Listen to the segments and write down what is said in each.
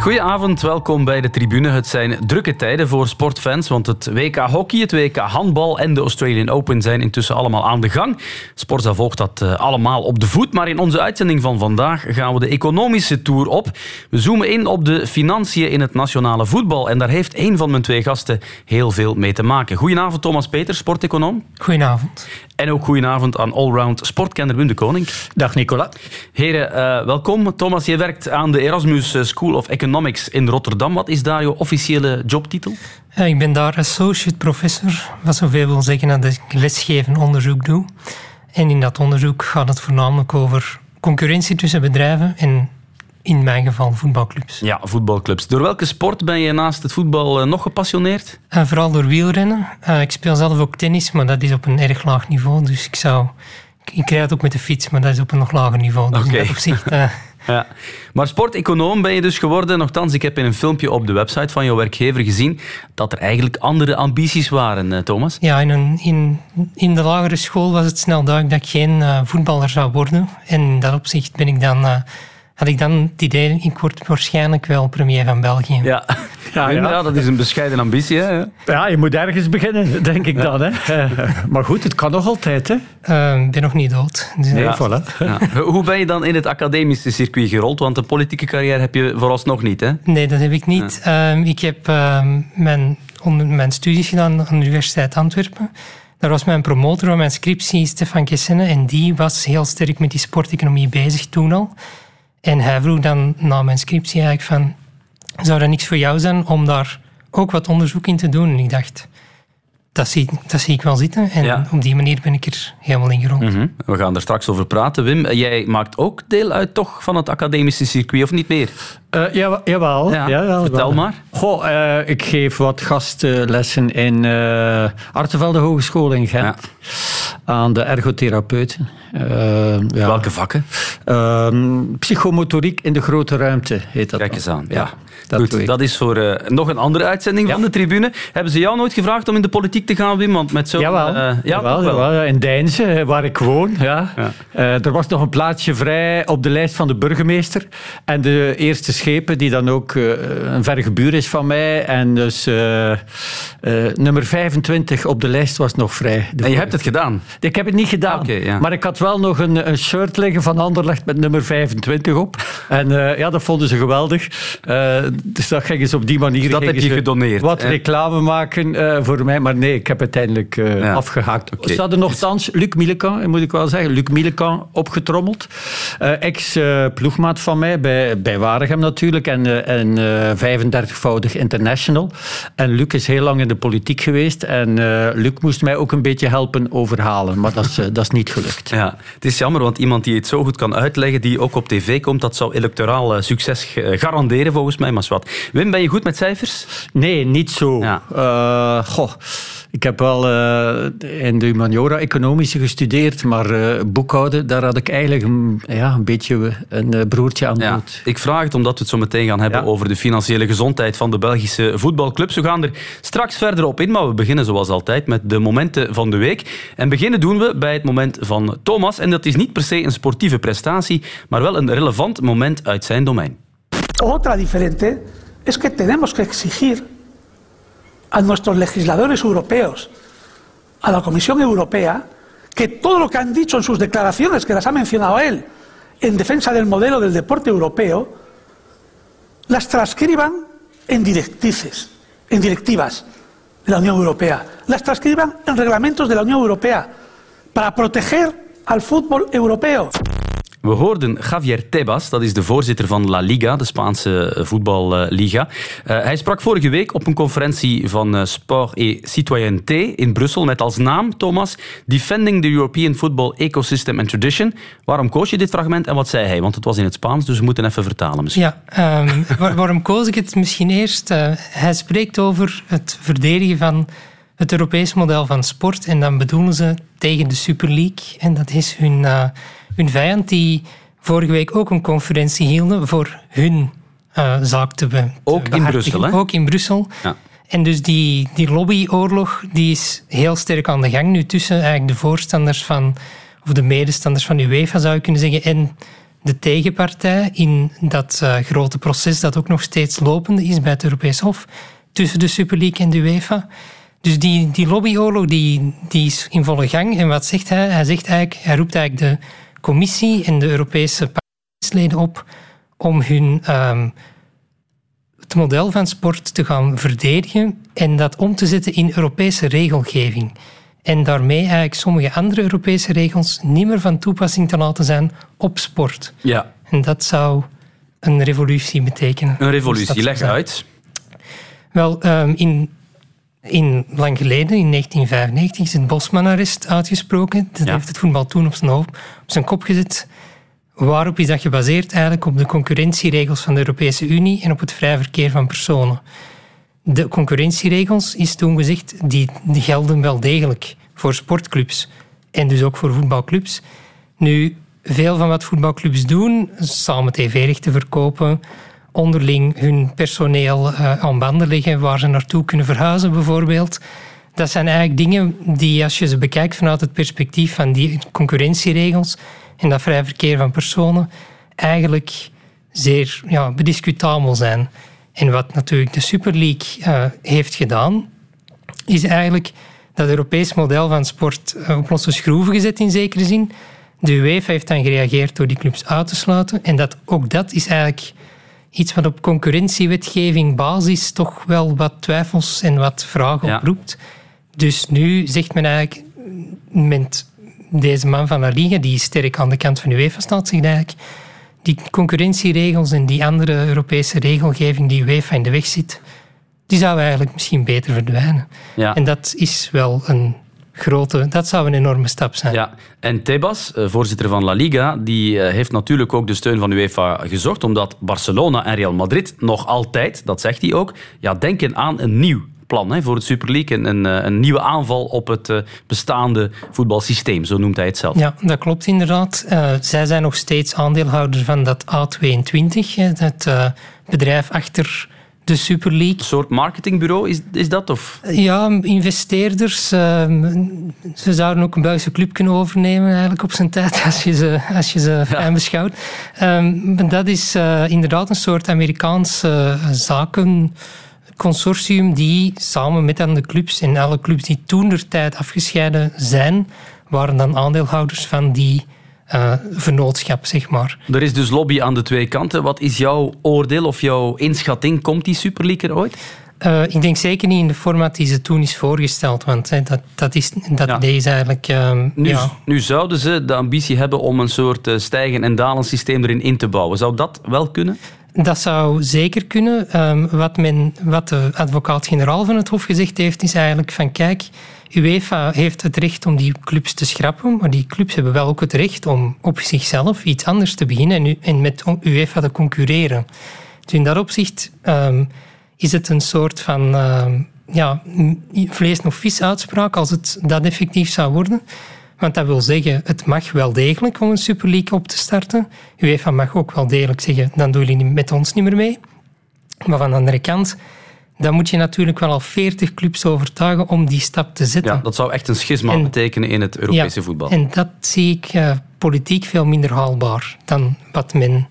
Goedenavond, welkom bij de tribune. Het zijn drukke tijden voor sportfans, want het WK hockey, het WK handbal en de Australian Open zijn intussen allemaal aan de gang. Sportza volgt dat eh, allemaal op de voet, maar in onze uitzending van vandaag gaan we de economische tour op. We zoomen in op de financiën in het nationale voetbal en daar heeft een van mijn twee gasten heel veel mee te maken. Goedenavond Thomas Peters, sporteconoom. Goedenavond. En ook goedenavond aan allround sportkenner Wim de Koning. Dag Nicola. Heren, uh, welkom. Thomas, je werkt aan de Erasmus School of Economics in Rotterdam. Wat is daar je officiële jobtitel? Ja, ik ben daar associate professor, wat zoveel wil zeggen dat ik lesgeven onderzoek doe. En in dat onderzoek gaat het voornamelijk over concurrentie tussen bedrijven en in mijn geval voetbalclubs. Ja, voetbalclubs. Door welke sport ben je naast het voetbal eh, nog gepassioneerd? Uh, vooral door wielrennen. Uh, ik speel zelf ook tennis, maar dat is op een erg laag niveau. Dus ik zou... Ik krijg het ook met de fiets, maar dat is op een nog lager niveau. Dus okay. in dat opzicht... Ja. Maar sporteconoom ben je dus geworden. Nochtans, ik heb in een filmpje op de website van jouw werkgever gezien dat er eigenlijk andere ambities waren, Thomas. Ja, in, een, in, in de lagere school was het snel duidelijk dat ik geen voetballer zou worden. En in dat opzicht ben ik dan... Had ik dan het idee, ik word waarschijnlijk wel premier van België. Ja, ja, ja. ja dat is een bescheiden ambitie. Hè? Ja, je moet ergens beginnen, denk ik dan. Hè? maar goed, het kan nog altijd. Hè? Uh, ik ben nog niet dood. Dus nee, voilà. Hoe ben je dan in het academische circuit gerold? Want een politieke carrière heb je vooralsnog niet, hè? Nee, dat heb ik niet. Uh, ik heb uh, mijn, mijn studies gedaan aan de Universiteit Antwerpen. Daar was mijn promotor van mijn scriptie, Stefan Kessene, en die was heel sterk met die sporteconomie bezig toen al. En hij vroeg dan na mijn scriptie eigenlijk van... Zou dat niks voor jou zijn om daar ook wat onderzoek in te doen? En ik dacht, dat zie, dat zie ik wel zitten. En ja. op die manier ben ik er helemaal in gerond. Mm -hmm. We gaan er straks over praten. Wim, jij maakt ook deel uit toch van het academische circuit, of niet meer? Uh, ja, jawel. Ja, jawel. Vertel maar. Goh, uh, ik geef wat gastlessen in uh, Artevelde Hogeschool in Gent. Ja. Aan de ergotherapeuten. ja. Welke vakken? psychomotoriek in de grote ruimte heet dat. Kijk eens aan. Ja. Dat, Goed, dat is voor uh, nog een andere uitzending ja. van de tribune. Hebben ze jou nooit gevraagd om in de politiek te gaan, Wim? Want met zo, jawel, uh, ja, jawel, jawel, ja, in Deinze, waar ik woon. Ja. ja. Uh, er was nog een plaatsje vrij op de lijst van de burgemeester. En de eerste schepen, die dan ook een verge buur is van mij. En dus nummer 25 op de lijst was nog vrij. En je hebt het gedaan? Ik heb het niet gedaan. Ah, okay, maar ik had wel nog een, een, shirt liggen van Anderlecht met nummer 25 op. En ja, dat vonden ze geweldig. Dus dat gingen ze op die manier... Dat heb je gedoneerd. Wat reclame maken voor mij. Maar nee, ik heb uiteindelijk ja. afgehaakt. Okay. Ze hadden nogthans Luc Mielekan, moet ik wel zeggen. Luc Mielekan opgetrommeld. Ex-ploegmaat van mij, bij, bij Waregem natuurlijk. En, en 35-voudig international. En Luc is heel lang in de politiek geweest. En Luc moest mij ook een beetje helpen overhalen. Maar dat is, dat is niet gelukt. Ja, het is jammer, want iemand die het zo goed kan uitleggen, die ook op tv komt, dat zou electoraal succes garanderen volgens mij. Maar wat. Wim, ben je goed met cijfers? Nee, niet zo. Ja. Goh. Ik heb wel uh, in de humaniora economische gestudeerd, maar uh, boekhouden, daar had ik eigenlijk een, ja, een beetje een broertje aan ja, dood. Ik vraag het omdat we het zo meteen gaan hebben ja. over de financiële gezondheid van de Belgische voetbalclubs. We gaan er straks verder op in, maar we beginnen zoals altijd met de momenten van de week. En beginnen doen we bij het moment van Thomas. En dat is niet per se een sportieve prestatie, maar wel een relevant moment uit zijn domein. Otra diferente es que tenemos que exigir a nuestros legisladores europeos, a la Comisión Europea, que todo lo que han dicho en sus declaraciones, que las ha mencionado él, en defensa del modelo del deporte europeo, las transcriban en directrices, en directivas de la Unión Europea, las transcriban en reglamentos de la Unión Europea para proteger al fútbol europeo. We hoorden Javier Tebas, dat is de voorzitter van La Liga, de Spaanse voetballiga. Uh, hij sprak vorige week op een conferentie van uh, Sport et Citoyenneté in Brussel met als naam, Thomas, Defending the European Football Ecosystem and Tradition. Waarom koos je dit fragment en wat zei hij? Want het was in het Spaans, dus we moeten even vertalen misschien. Ja, waar, waarom koos ik het misschien eerst? Hij spreekt over het verdedigen van het Europees model van sport en dan bedoelen ze tegen de Super League. En dat is hun hun vijand die vorige week ook een conferentie hielden voor hun uh, zaak te, be Ook in Brussel, hè? Ook in Brussel. Ja. En dus die, die lobbyoorlog die is heel sterk aan de gang nu tussen eigenlijk de voorstanders van, of de medestanders van UEFA zou je kunnen zeggen, en de tegenpartij in dat uh, grote proces dat ook nog steeds lopende is bij het Europees Hof tussen de Super League en de UEFA. Dus die, die lobbyoorlog die, die is in volle gang. En wat zegt hij? Hij, zegt eigenlijk, hij roept eigenlijk de commissie en de Europese parlementsleden op om hun um, het model van sport te gaan verdedigen en dat om te zetten in Europese regelgeving. En daarmee eigenlijk sommige andere Europese regels niet meer van toepassing te laten zijn op sport. Ja. En dat zou een revolutie betekenen. Een revolutie, leg uit. Wel, um, in, in lang geleden, in 1995, is het Bosman-arrest uitgesproken. Dat heeft het voetbal toen op zijn, hoofd, op zijn kop gezet. Waarop is dat gebaseerd? Eigenlijk op de concurrentieregels van de Europese Unie en op het vrij verkeer van personen. De concurrentieregels, is toen gezegd, die, die gelden wel degelijk voor sportclubs en dus ook voor voetbalclubs. Nu, veel van wat voetbalclubs doen, samen tv-rechten verkopen, onderling hun personeel uh, aan banden leggen waar ze naartoe kunnen verhuizen bijvoorbeeld. Dat zijn eigenlijk dingen die, als je ze bekijkt vanuit het perspectief van die concurrentieregels en dat vrij verkeer van personen, eigenlijk zeer ja, bediscutabel zijn. En wat natuurlijk de Super League uh, heeft gedaan, is eigenlijk dat Europees model van sport uh, op losse schroeven gezet in zekere zin. De UEFA heeft dan gereageerd door die clubs uit te sluiten. En dat, ook dat is eigenlijk iets wat op concurrentiewetgeving basis toch wel wat twijfels en wat vragen oproept. Dus nu zegt men eigenlijk, met deze man van La Liga, die sterk aan de kant van de UEFA staat, zegt eigenlijk, die concurrentieregels en die andere Europese regelgeving die UEFA in de weg zit, die zou eigenlijk misschien beter verdwijnen. Ja. En dat is wel een grote, dat zou een enorme stap zijn. Ja, en Tebas, eh, voorzitter van La Liga, die eh, heeft natuurlijk ook de steun van UEFA gezocht, omdat Barcelona en Real Madrid nog altijd, dat zegt hij ook, ja, denken aan een nieuw plan hè, voor het Super League. Een, een, eh, een, nieuwe aanval op het bestaande voetbalsysteem, zo noemt hij het zelf. Ja, dat klopt inderdaad. Uh, zij zijn nog steeds aandeelhouder van dat A22, het uh, bedrijf achter de Super League. Een soort marketingbureau is, is dat? Of? Ja, investeerders. Uh, ze zouden ook een Belgische club kunnen overnemen eigenlijk op zijn tijd, als je ze, als je ze fijn beschouwt. Um, dat is uh, inderdaad een soort Amerikaans uh, zakenconsortium die samen met aan de clubs en alle clubs die toen der tijd afgescheiden zijn, waren dan aandeelhouders van die uh, vernootschap, zeg maar. Er is dus lobby aan de twee kanten. Wat is jouw oordeel of jouw inschatting? Komt die Super League er ooit? Uh, ik denk zeker niet in de format die ze toen is voorgesteld, want hè, dat, dat, is, dat ja. is eigenlijk... Uh, nu, ja. nu, zouden ze de ambitie hebben om een soort uh, stijgen- en dalen systeem erin in te bouwen. Zou dat wel kunnen? Dat zou zeker kunnen. Um, wat, men, wat de advocaat-generaal van het Hof gezegd heeft, is eigenlijk van kijk, UEFA heeft het recht om die clubs te schrappen, maar die clubs hebben wel ook het recht om op zichzelf iets anders te beginnen en, met UEFA te concurreren. Dus in dat opzicht um, is het een soort van uh, ja, vlees- nog vis uitspraak als het dat effectief zou worden. Want dat wil zeggen, het mag wel degelijk om een Super League op te starten. UEFA mag ook wel degelijk zeggen, dan doen jullie met ons niet meer mee. Maar van de andere kant, dan moet je natuurlijk wel al 40 clubs overtuigen om die stap te zetten. Ja, dat zou echt een schisma en, betekenen in het Europese ja, voetbal. En dat zie ik uh, politiek veel minder haalbaar dan wat men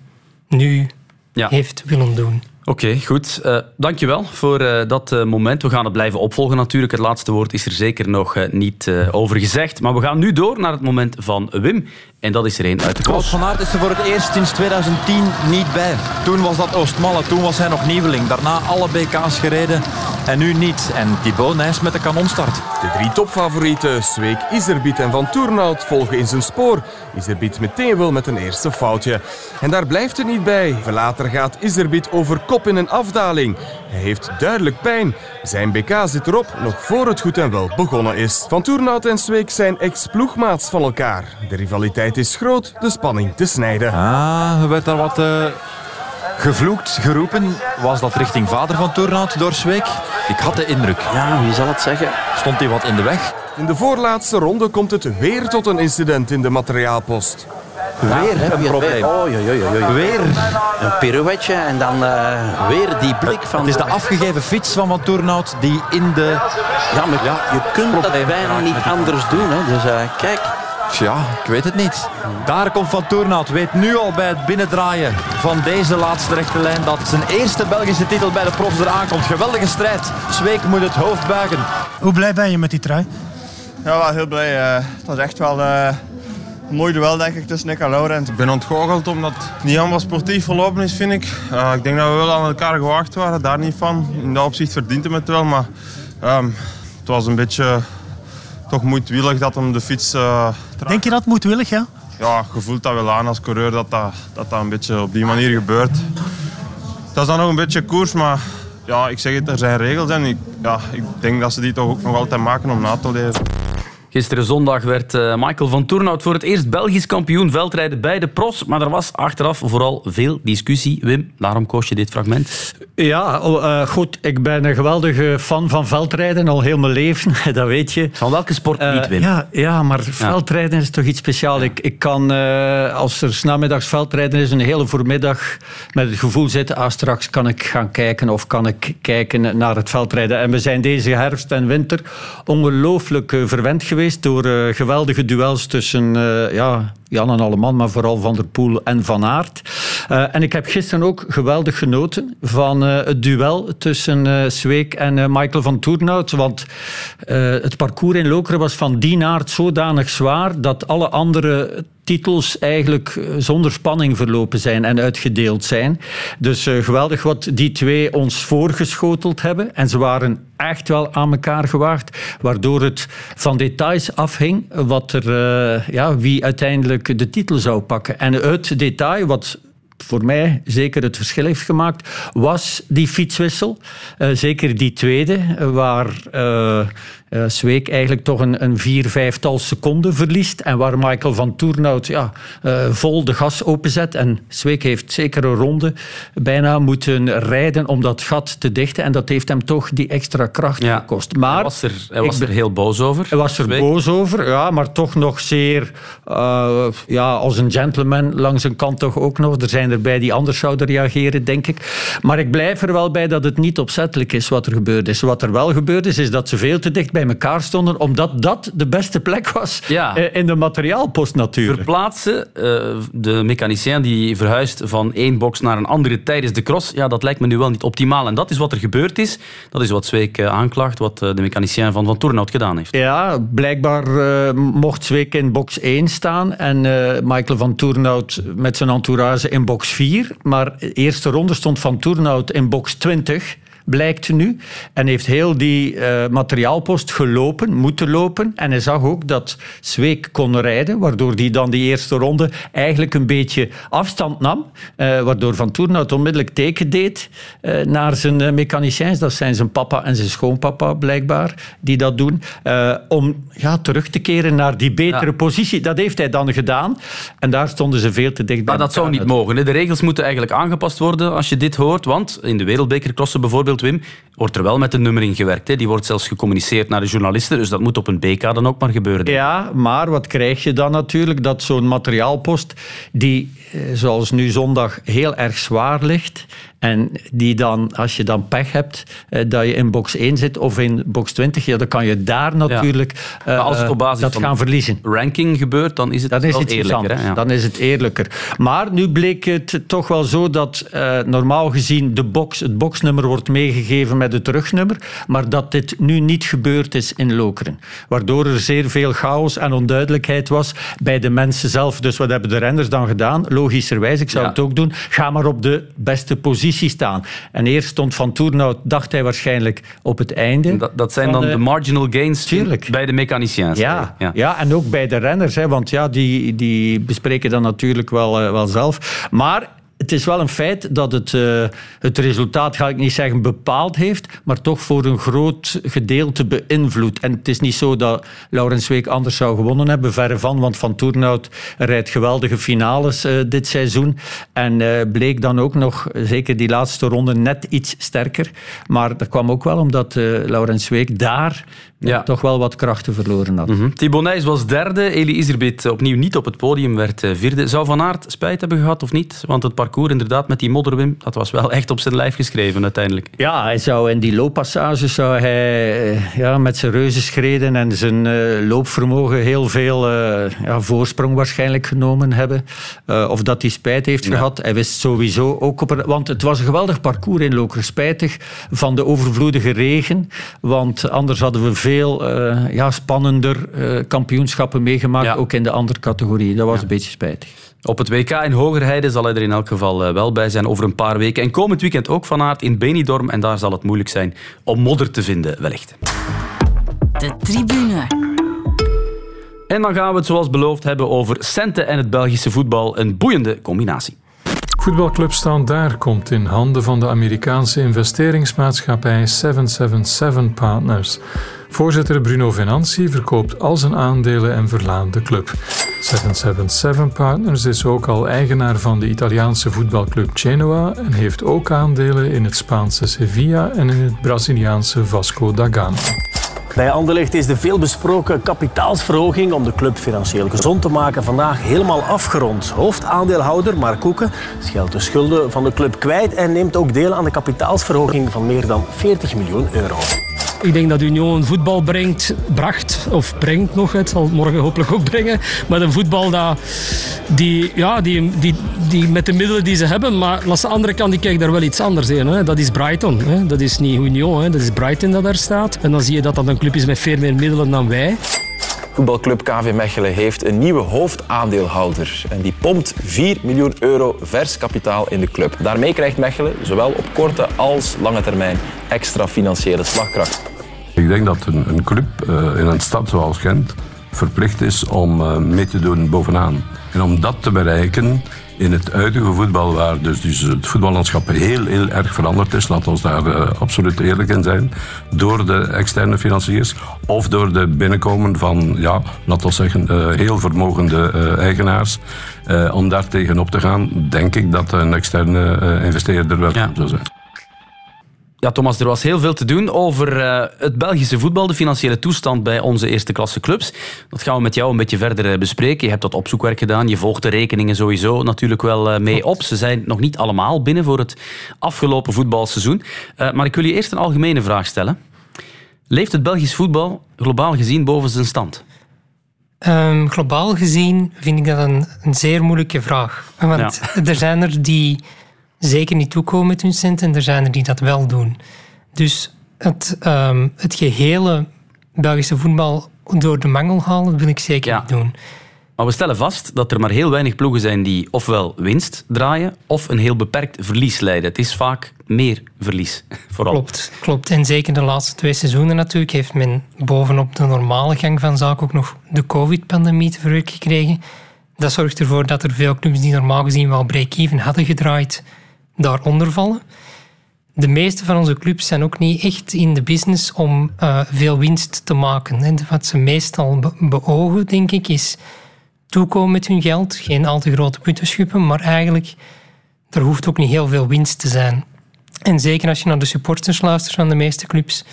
nu ja. heeft willen doen. Oké, okay, goed. Uh, dankjewel voor uh, dat uh, moment. We gaan het blijven opvolgen natuurlijk. Het laatste woord is er zeker nog niet over gezegd. Maar we gaan nu door naar het moment van Wim. En dat is er één uit de klas. van Aert is er voor het eerst sinds 2010 niet bij. Toen was dat Oostmalle, toen was hij nog nieuweling. Daarna alle BK's gereden en nu niet. En Thibaut Nijs met de kanonstart. De drie topfavorieten, Zweek, Iserbiet en Van Toornout, volgen in zijn spoor. Iserbiet meteen wel met een eerste foutje. En daar blijft het niet bij. Veel later gaat Iserbiet over kop in een afdaling. Hij heeft duidelijk pijn. Zijn BK zit erop, nog voor het goed en wel begonnen is. Van Toornout en Zweek zijn ex-ploegmaats van elkaar. De rivaliteit is groot, de spanning te snijden. Ah, er werd daar wat uh, gevloekt, geroepen. Was dat richting vader van Toornout door Zweek? Ik had de indruk. Ja, wie zal het zeggen? Stond hij wat in de weg? In de voorlaatste ronde komt het weer tot een incident in de materiaalpost. Weer een probleem. Weer, weer een pirouetje en dan uh, weer die blik van... Het is de afgegeven fiets van Van Toernout die in de... Ja, maar ja, je kunt dat bijna niet anders doen. Hè. Dus uh, kijk... Ja, ik weet het niet. Daar komt Van Toernout. Weet nu al bij het binnendraaien van deze laatste rechte lijn dat zijn eerste Belgische titel bij de profs eraan komt. Geweldige strijd. Zweek moet het hoofd buigen. Hoe blij ben je met die trui? Ja, wel heel blij. Uh, het was echt wel uh, een mooi duel denk ik tussen Nick en Laurent. Ik ben ontgoocheld omdat het niet helemaal sportief verlopen is, vind ik. Uh, ik denk dat we wel aan elkaar gewaagd waren, daar niet van. In dat opzicht verdient hem het wel, maar um, het was een beetje toch moedwillig dat hem de fiets... denk je dat moedwillig, ja? Ja, je voelt dat wel aan als coureur dat dat, dat, dat een beetje op die manier gebeurt. Dat is dan nog een beetje koers, maar ja, ik zeg het, er zijn regels en ik, ja, ik denk dat ze die toch ook nog altijd maken om na te leven. Gisteren zondag werd eh, Michael van Toernout voor het eerst Belgisch kampioen veldrijden bij de pros. Maar er was achteraf vooral veel discussie. Wim, waarom koos je dit fragment? Ja, uh, goed. Ik ben een geweldige fan van veldrijden al heel mijn leven. Dat weet je. Van welke sport niet, Wim? Ja, ja maar veldrijden is toch iets speciaals. Ik, ik kan, als er namiddags veldrijden is, een hele voormiddag met het gevoel zitten, ah, straks kan ik gaan kijken of kan ik kijken naar het veldrijden. En we zijn deze herfst en winter ongelooflijk verwend geweest door uh, geweldige duels tussen uh, ja, Jan en Alleman, maar vooral Van der Poel en Van Aert. Uh, en ik heb gisteren ook geweldig genoten van het duel tussen Zweek en Michael van Toernout. Want het parcours in Lokeren was van die aard zodanig zwaar dat alle andere titels eigenlijk zonder spanning verlopen zijn en uitgedeeld zijn. Dus uh, geweldig wat die twee ons voorgeschoteld hebben. En ze waren echt wel aan elkaar gewaagd, waardoor het van details afhing wat er, uh, ja, wie uiteindelijk de titel zou pakken. En het detail, wat voor mij zeker het verschil heeft gemaakt, was die fietswissel. Zeker die tweede, waar uh, Zweek eigenlijk toch een, een vier, vijftal seconden verliest. En waar Michael van Toernout ja, uh, vol de gas openzet. En Zweek heeft zeker een ronde bijna moeten rijden om dat gat te dichten. En dat heeft hem toch die extra kracht ja. gekost. Maar hij was er, hij was er heel boos over. Hij was er Zweek. boos over, ja, maar toch nog zeer uh, ja, als een gentleman langs een kant toch ook nog. Er zijn erbij die anders zouden reageren, denk ik. Maar ik blijf er wel bij dat het niet opzettelijk is wat er gebeurd is. Wat er wel gebeurd is, is dat ze veel te dicht bij bij elkaar stonden, omdat dat de beste plek was ja. Eh, in de materiaalpost natuurlijk. Verplaatsen, uh, de mechanicien die verhuist van één box naar een andere tijdens de cross, ja, dat lijkt me nu wel niet optimaal. En dat is wat er gebeurd is. Dat is wat Zweek uh, aanklaagt, wat de mechanicien van Van Toornhout gedaan heeft. Ja, blijkbaar mocht Zweek in box 1 staan en Michael van Toornhout met zijn entourage in box 4. Maar de eerste ronde stond Van Toornhout in box 20 blijkt nu. En heeft heel die uh, materiaalpost gelopen, moeten lopen. En hij zag ook dat Zweek kon rijden, waardoor hij dan die eerste ronde eigenlijk een beetje afstand nam. Uh, waardoor Van Toernout onmiddellijk teken deed uh, naar zijn mechaniciens. Dat zijn zijn papa en zijn schoonpapa blijkbaar, die dat doen. om ja, terug te keren naar die betere ja. positie. Dat heeft hij dan gedaan. En daar stonden ze veel te dicht bij. Maar dat zou niet mogen. Hè? De regels moeten eigenlijk aangepast worden als je dit hoort. Want in de wereldbekercrossen bijvoorbeeld Wim, wordt er wel met een nummering gewerkt. Hè. Die wordt zelfs gecommuniceerd naar de journalisten. Dus dat moet op een BK dan ook maar gebeuren. Ja, maar wat krijg je dan natuurlijk? Dat zo'n materiaalpost, die eh, zoals nu zondag heel erg zwaar ligt, en die dan, als je dan pech hebt, eh, dat je in box 1 zit of in box 20, ja, dan kan je daar natuurlijk ja. als het op basis dat van gaan verliezen. ranking gebeurt, dan is het dan is het eerlijker. Ja. Dan is het eerlijker. Maar nu bleek het toch wel zo dat uh, normaal gezien de box, het boxnummer wordt meegegeven met het terugnummer, maar dat dit nu niet gebeurd is in Lokeren. Waardoor er zeer veel chaos en onduidelijkheid was bij de mensen zelf. Dus wat hebben de renners dan gedaan? Logischerwijs, ik zou het ook doen, ga maar op de beste positie staan. En eerst stond Van Toernout, dacht hij waarschijnlijk, op het einde. Dat, dat zijn dan de, marginal gains bij de mechaniciens. Ja, ja. ja, en ook bij de renners. Hè, want ja, die, die bespreken dat natuurlijk wel, uh, wel zelf. Maar het is wel een feit dat het, uh, het resultaat, ga ik niet zeggen bepaald heeft, maar toch voor een groot gedeelte beïnvloedt. En het is niet zo dat Laurens Week anders zou gewonnen hebben, verre van, want Van Toornout rijdt geweldige finales uh, dit seizoen en uh, bleek dan ook nog, zeker die laatste ronde, net iets sterker. Maar dat kwam ook wel omdat Laurens Week daar ja. toch wel wat krachten verloren had. Mm -hmm. was derde, Eli Iserbit opnieuw niet op het podium, werd vierde. Zou Van Aert spijt hebben gehad of niet? Want het parcours inderdaad met die modderwim, dat was wel echt op zijn lijf geschreven uiteindelijk. Ja, hij zou in die looppassages zou hij eh, ja, met zijn reuzenschreden en zijn uh, loopvermogen heel veel uh, ja, voorsprong waarschijnlijk genomen hebben. Uh, of dat hij spijt heeft ja. gehad. Hij wist sowieso ook op... Want het was een geweldig parcours in Loker. Spijtig van de overvloedige regen. Want anders hadden we veel ja, spannender kampioenschappen meegemaakt. Ook in de andere categorieën. Dat was een beetje spijtig. Op het WK in Hogerheide zal hij er in elk geval eh, wel bij zijn over een paar weken. En komend weekend ook van aard in Benidorm. En daar zal het moeilijk zijn om modder te vinden, wellicht. De tribune. En dan gaan we het zoals beloofd hebben over centen en het Belgische voetbal. Een boeiende combinatie. Voetbalclub Standaard komt in handen van de Amerikaanse investeringsmaatschappij 777 Partners. Voorzitter Bruno Venanti verkoopt al zijn aandelen en verlaat de club. 777 Partners is ook al eigenaar van de Italiaanse voetbalclub Genoa en heeft ook aandelen in het Spaanse Sevilla en in het Braziliaanse Vasco da Gama. Bij Anderlecht is de veelbesproken kapitaalsverhoging om de club financieel gezond te maken vandaag helemaal afgerond. Hoofdaandeelhouder Mark Koeken scheldt de schulden van de club kwijt en neemt ook deel aan de kapitaalsverhoging van meer dan 40 miljoen euro. Ik denk dat Union voetbal brengt, bracht of brengt nog, het zal morgen hopelijk ook brengen, maar een voetbal dat, die, ja, die, die, die met de middelen die ze hebben, maar langs de andere kant kijkt daar wel iets anders in. Hè. Dat is Brighton, hè. dat is niet Union, hè. dat is Brighton dat daar staat. En dan zie je dat dat een club is met veel meer middelen dan wij. Voetbalclub KV Mechelen heeft een nieuwe hoofdaandeelhouder. En die pompt 4 miljoen euro vers kapitaal in de club. Daarmee krijgt Mechelen zowel op korte als lange termijn extra financiële slagkracht. Ik denk dat een, een club uh, in een stad zoals Gent verplicht is om uh, mee te doen bovenaan. En om dat te bereiken in het huidige voetbal, waar dus, dus het voetballandschap heel, heel erg veranderd is, laten we daar uh, absoluut eerlijk in zijn, door de externe financiers of door de binnenkomen van, ja, laten we zeggen, uh, heel vermogende uh, eigenaars. om daar tegenop te gaan, denk ik dat een externe investeerder wel ja. zou zijn. Ja, Thomas, er was heel veel te doen over uh, het Belgische voetbal, de financiële toestand bij onze eerste klasse clubs. Dat gaan we met jou een beetje verder uh, bespreken. Je hebt dat opzoekwerk gedaan, je volgt de rekeningen sowieso natuurlijk wel uh, mee op. Ze zijn nog niet allemaal binnen voor het afgelopen voetbalseizoen. maar ik wil je eerst een algemene vraag stellen. Leeft het Belgisch voetbal globaal gezien boven zijn stand? Um, globaal gezien vind ik dat een, een zeer moeilijke vraag. Want ja. er zijn er die zeker niet toekomen met hun centen en er zijn er die dat wel doen. Dus het, um, het gehele Belgische voetbal door de mangel halen, wil ik zeker niet doen. Maar we stellen vast dat er maar heel weinig ploegen zijn die ofwel winst draaien of een heel beperkt verlies leiden. Het is vaak meer verlies, vooral. Klopt, klopt. En zeker de laatste twee seizoenen natuurlijk heeft men bovenop de normale gang van zaken ook nog de covid-pandemie te verwerken gekregen. Dat zorgt ervoor dat er veel clubs die normaal gezien wel break-even hadden gedraaid, daaronder vallen. De meeste van onze clubs zijn ook niet echt in de business om uh, veel winst te maken. En wat ze meestal be beogen, denk ik, is toekomen met hun geld. Geen al te grote puttenschuppen, maar eigenlijk er hoeft ook niet heel veel winst te zijn. En zeker als je naar de supporters luistert van de meeste clubs,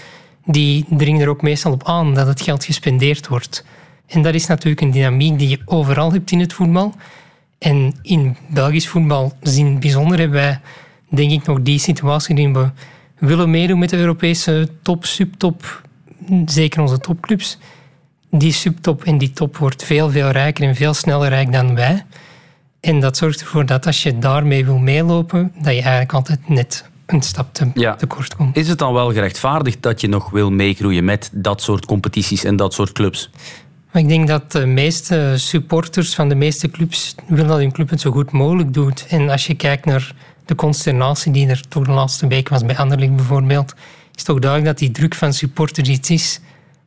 die dringen er ook meestal op aan dat het geld gespendeerd wordt. En dat is natuurlijk een dynamiek die je overal hebt in het voetbal. En in Belgisch voetbal in bijzonder hebben wij, denk ik, nog die situatie waarin we willen meedoen met de Europese top, subtop, zeker onze topclubs. Die subtop en die top wordt veel, veel rijker en veel sneller rijk dan wij. En dat zorgt ervoor dat als je daarmee wil meelopen, dat je eigenlijk altijd net een stap te, ja. tekort komt. Is het dan wel gerechtvaardigd dat je nog wil meegroeien met dat soort competities en dat soort clubs? Maar ik denk dat de meeste supporters van de meeste clubs willen dat hun club het zo goed mogelijk doet. En als je kijkt naar de consternatie die er toch de laatste week was bij Anderlecht bijvoorbeeld, is toch duidelijk dat die druk van supporters iets is.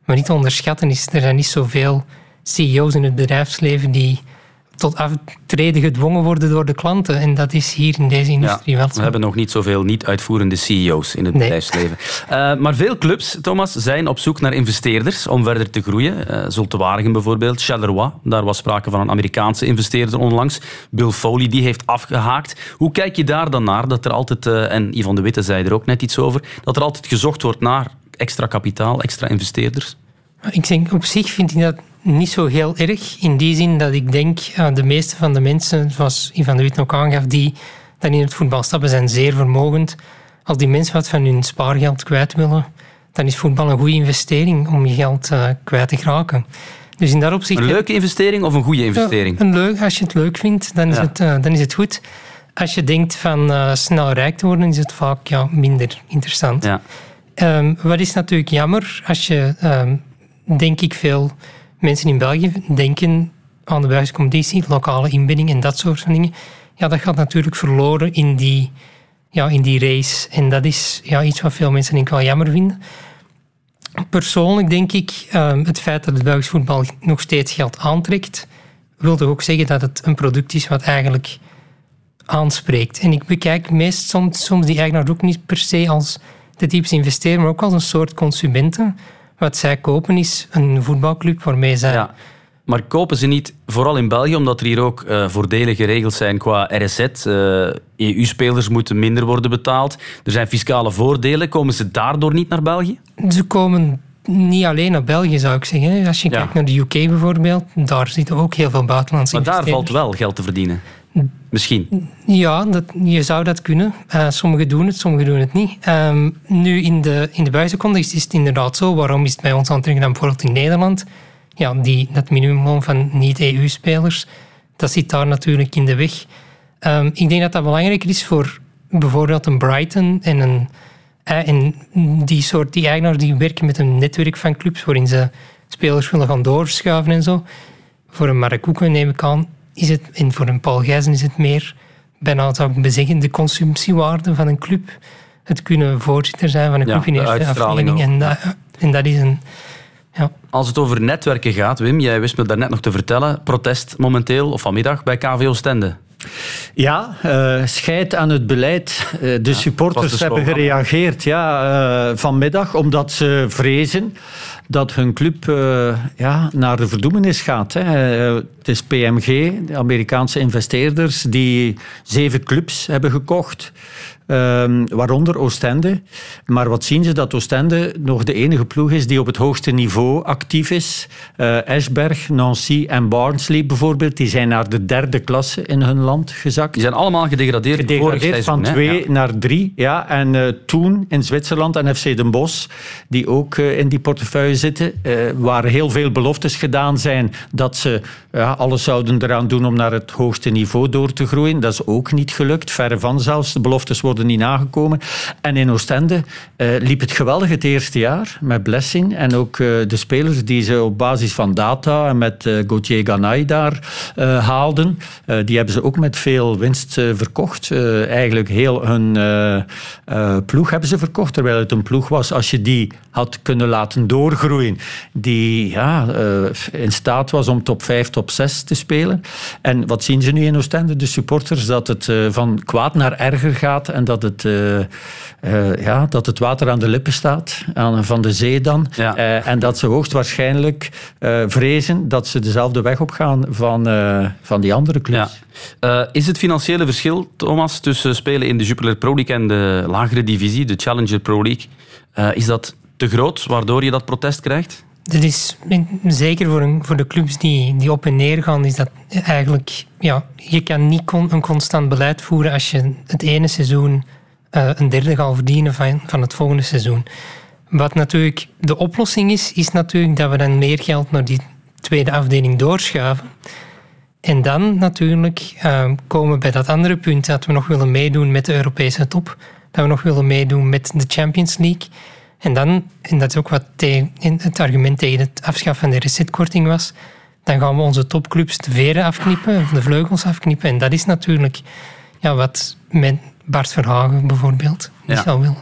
Maar niet te onderschatten is, er zijn niet zoveel CEO's in het bedrijfsleven die tot aftreden gedwongen worden door de klanten. En dat is hier in deze industrie wel zo. We hebben nog niet zoveel niet-uitvoerende CEO's in het Nee. bedrijfsleven. Eh, maar veel clubs, Thomas, zijn op zoek naar investeerders om verder te groeien. Uh, Zulte Waregem bijvoorbeeld, Charleroi. Daar was sprake van een Amerikaanse investeerder onlangs. Bill Foley, die heeft afgehaakt. Hoe kijk je daar dan naar? Dat er altijd, eh, en Yvonne de Witte zei er ook net iets over, dat er altijd gezocht wordt naar extra kapitaal, extra investeerders? Ik denk, op zich vind ik dat niet zo heel erg. In die zin dat ik denk, uh, de meeste van de mensen, zoals Ivan de Wit ook aangaf, die dan in het voetbal stappen, zijn zeer vermogend. Als die mensen wat van hun spaargeld kwijt willen, dan is voetbal een goede investering om je geld uh, kwijt te geraken. Dus in dat opzicht... Een leuke investering of een goede investering? Ja, een leuk, als je het leuk vindt, dan is, ja. het, uh, dan is het goed. Als je denkt van uh, snel rijk te worden, is het vaak ja, minder interessant. Ja. Um, wat is natuurlijk jammer, als je, um, denk ik, veel mensen in België denken aan de Belgische competitie, lokale inbinding en dat soort dingen. Ja, dat gaat natuurlijk verloren in die, ja, in die race. En dat is ja, iets wat veel mensen denk ik wel jammer vinden. Persoonlijk denk ik, um, het feit dat het Belgisch voetbal nog steeds geld aantrekt, wil toch ook zeggen dat het een product is wat eigenlijk aanspreekt. En ik bekijk meest soms, soms die eigenaar ook niet per se als de types investeren, maar ook als een soort consumenten. Wat zij kopen is een voetbalclub waarmee zij... Ja. Maar kopen ze niet, vooral in België, omdat er hier ook uh, voordelige regels zijn qua RSZ. Uh, EU-spelers moeten minder worden betaald. Er zijn fiscale voordelen. Komen ze daardoor niet naar België? Ze komen niet alleen naar België, zou ik zeggen. Als je ja. kijkt naar de UK bijvoorbeeld, daar zitten ook heel veel buitenlandse Maar daar valt wel geld te verdienen. Misschien. Ja, dat, je zou dat kunnen. Uh, sommigen doen het, sommigen doen het niet. Um, nu, in de, in de buitenlandse context is het inderdaad zo. Waarom is het bij ons aantrekken dan bijvoorbeeld in Nederland? Ja, die, dat minimumloon van niet-EU-spelers, dat zit daar natuurlijk in de weg. Um, ik denk dat dat belangrijker is voor bijvoorbeeld een Brighton en een... Uh, en die soort die eigenaars die werken met een netwerk van clubs waarin ze spelers willen gaan doorschuiven en zo. Voor een Koeken neem ik aan, is het, en voor een Paul Gijzen is het meer, bijna zou ik bezeggen, de consumptiewaarde van een club. Het kunnen voorzitter zijn van een club ja, in eerste afdeling. En dat, en dat is een... Ja. Als het over netwerken gaat, Wim, jij wist me daarnet nog te vertellen, protest momenteel, of vanmiddag, bij KV Oostende. Ja, uh, scheid aan het beleid. Uh, de ja, supporters de hebben gereageerd ja, uh, vanmiddag omdat ze vrezen dat hun club uh, ja, naar de verdoemenis gaat. Hè. het is PMG, de Amerikaanse investeerders, die zeven clubs hebben gekocht. Um, waaronder Oostende. Maar wat zien ze? Dat Oostende nog de enige ploeg is die op het hoogste niveau actief is. Uh, Esberg, Nancy en Barnsley bijvoorbeeld, die zijn naar de derde klasse in hun land gezakt. Die zijn allemaal gedegradeerd, gedegradeerd van seizoen, twee ja. naar drie. Ja. En uh, toen in Zwitserland en FC Den Bosch, die ook uh, in die portefeuille zitten, waar heel veel beloftes gedaan zijn dat ze ja, alles zouden eraan doen om naar het hoogste niveau door te groeien. Dat is ook niet gelukt, verre van zelfs. De beloftes worden niet nagekomen. En in Oostende uh, liep het geweldig het eerste jaar met Blessing. En ook uh, de spelers die ze op basis van data en met uh, Gauthier Ganay daar haalden, die hebben ze ook met veel winst verkocht. eigenlijk heel hun ploeg hebben ze verkocht. Terwijl het een ploeg was, als je die had kunnen laten doorgroeien, die ja, in staat was om top 5, top 6 te spelen. En wat zien ze nu in Oostende? De supporters, dat het van kwaad naar erger gaat en dat het, uh, uh, ja, dat het water aan de lippen staat, aan, van de zee dan. Ja. Uh, en dat ze hoogstwaarschijnlijk vrezen dat ze dezelfde weg opgaan van, van die andere clubs. Ja. is het financiële verschil, Thomas, tussen spelen in de Jupiler Pro League en de lagere divisie, de Challenger Pro League, is dat te groot, waardoor je dat protest krijgt? Dat is zeker voor, een, voor de clubs die, die op en neer gaan, is dat eigenlijk. Ja, je kan niet een constant beleid voeren als je het ene seizoen uh, een derde gaat verdienen van, van het volgende seizoen. Wat natuurlijk de oplossing is, is natuurlijk dat we dan meer geld naar die tweede afdeling doorschuiven. En dan natuurlijk uh, komen we bij dat andere punt dat we nog willen meedoen met de Europese top. Dat we nog willen meedoen met de Champions League. En dan, en dat is ook wat het argument tegen het afschaffen van de resetkorting was, dan gaan we onze topclubs de veren afknippen, de vleugels afknippen. En dat is natuurlijk ja, wat met Bart Verhagen bijvoorbeeld niet zou willen.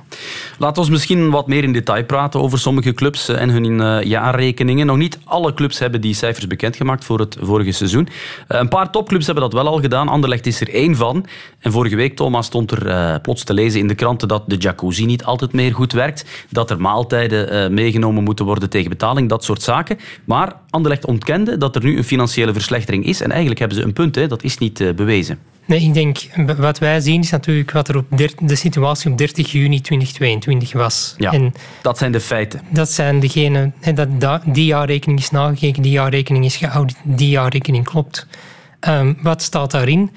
Laten we misschien wat meer in detail praten over sommige clubs en hun jaarrekeningen. Nog niet alle clubs hebben die cijfers bekendgemaakt voor het vorige seizoen. Een paar topclubs hebben dat wel al gedaan. Anderlecht is er één van. En vorige week, Thomas, stond er plots te lezen in de kranten dat de jacuzzi niet altijd meer goed werkt. Dat er maaltijden meegenomen moeten worden tegen betaling. Dat soort zaken. Maar Anderlecht ontkende dat er nu een financiële verslechtering is. En eigenlijk hebben ze een punt, hè. dat is niet uh, bewezen. Nee, ik denk, wat wij zien is natuurlijk wat er op de situatie op 30 juni 2022 was. Ja, en dat zijn de feiten. Dat zijn degene, dat, die jaarrekening is nagekeken, die jaarrekening is geaudit, die jaarrekening klopt. Um, wat staat daarin?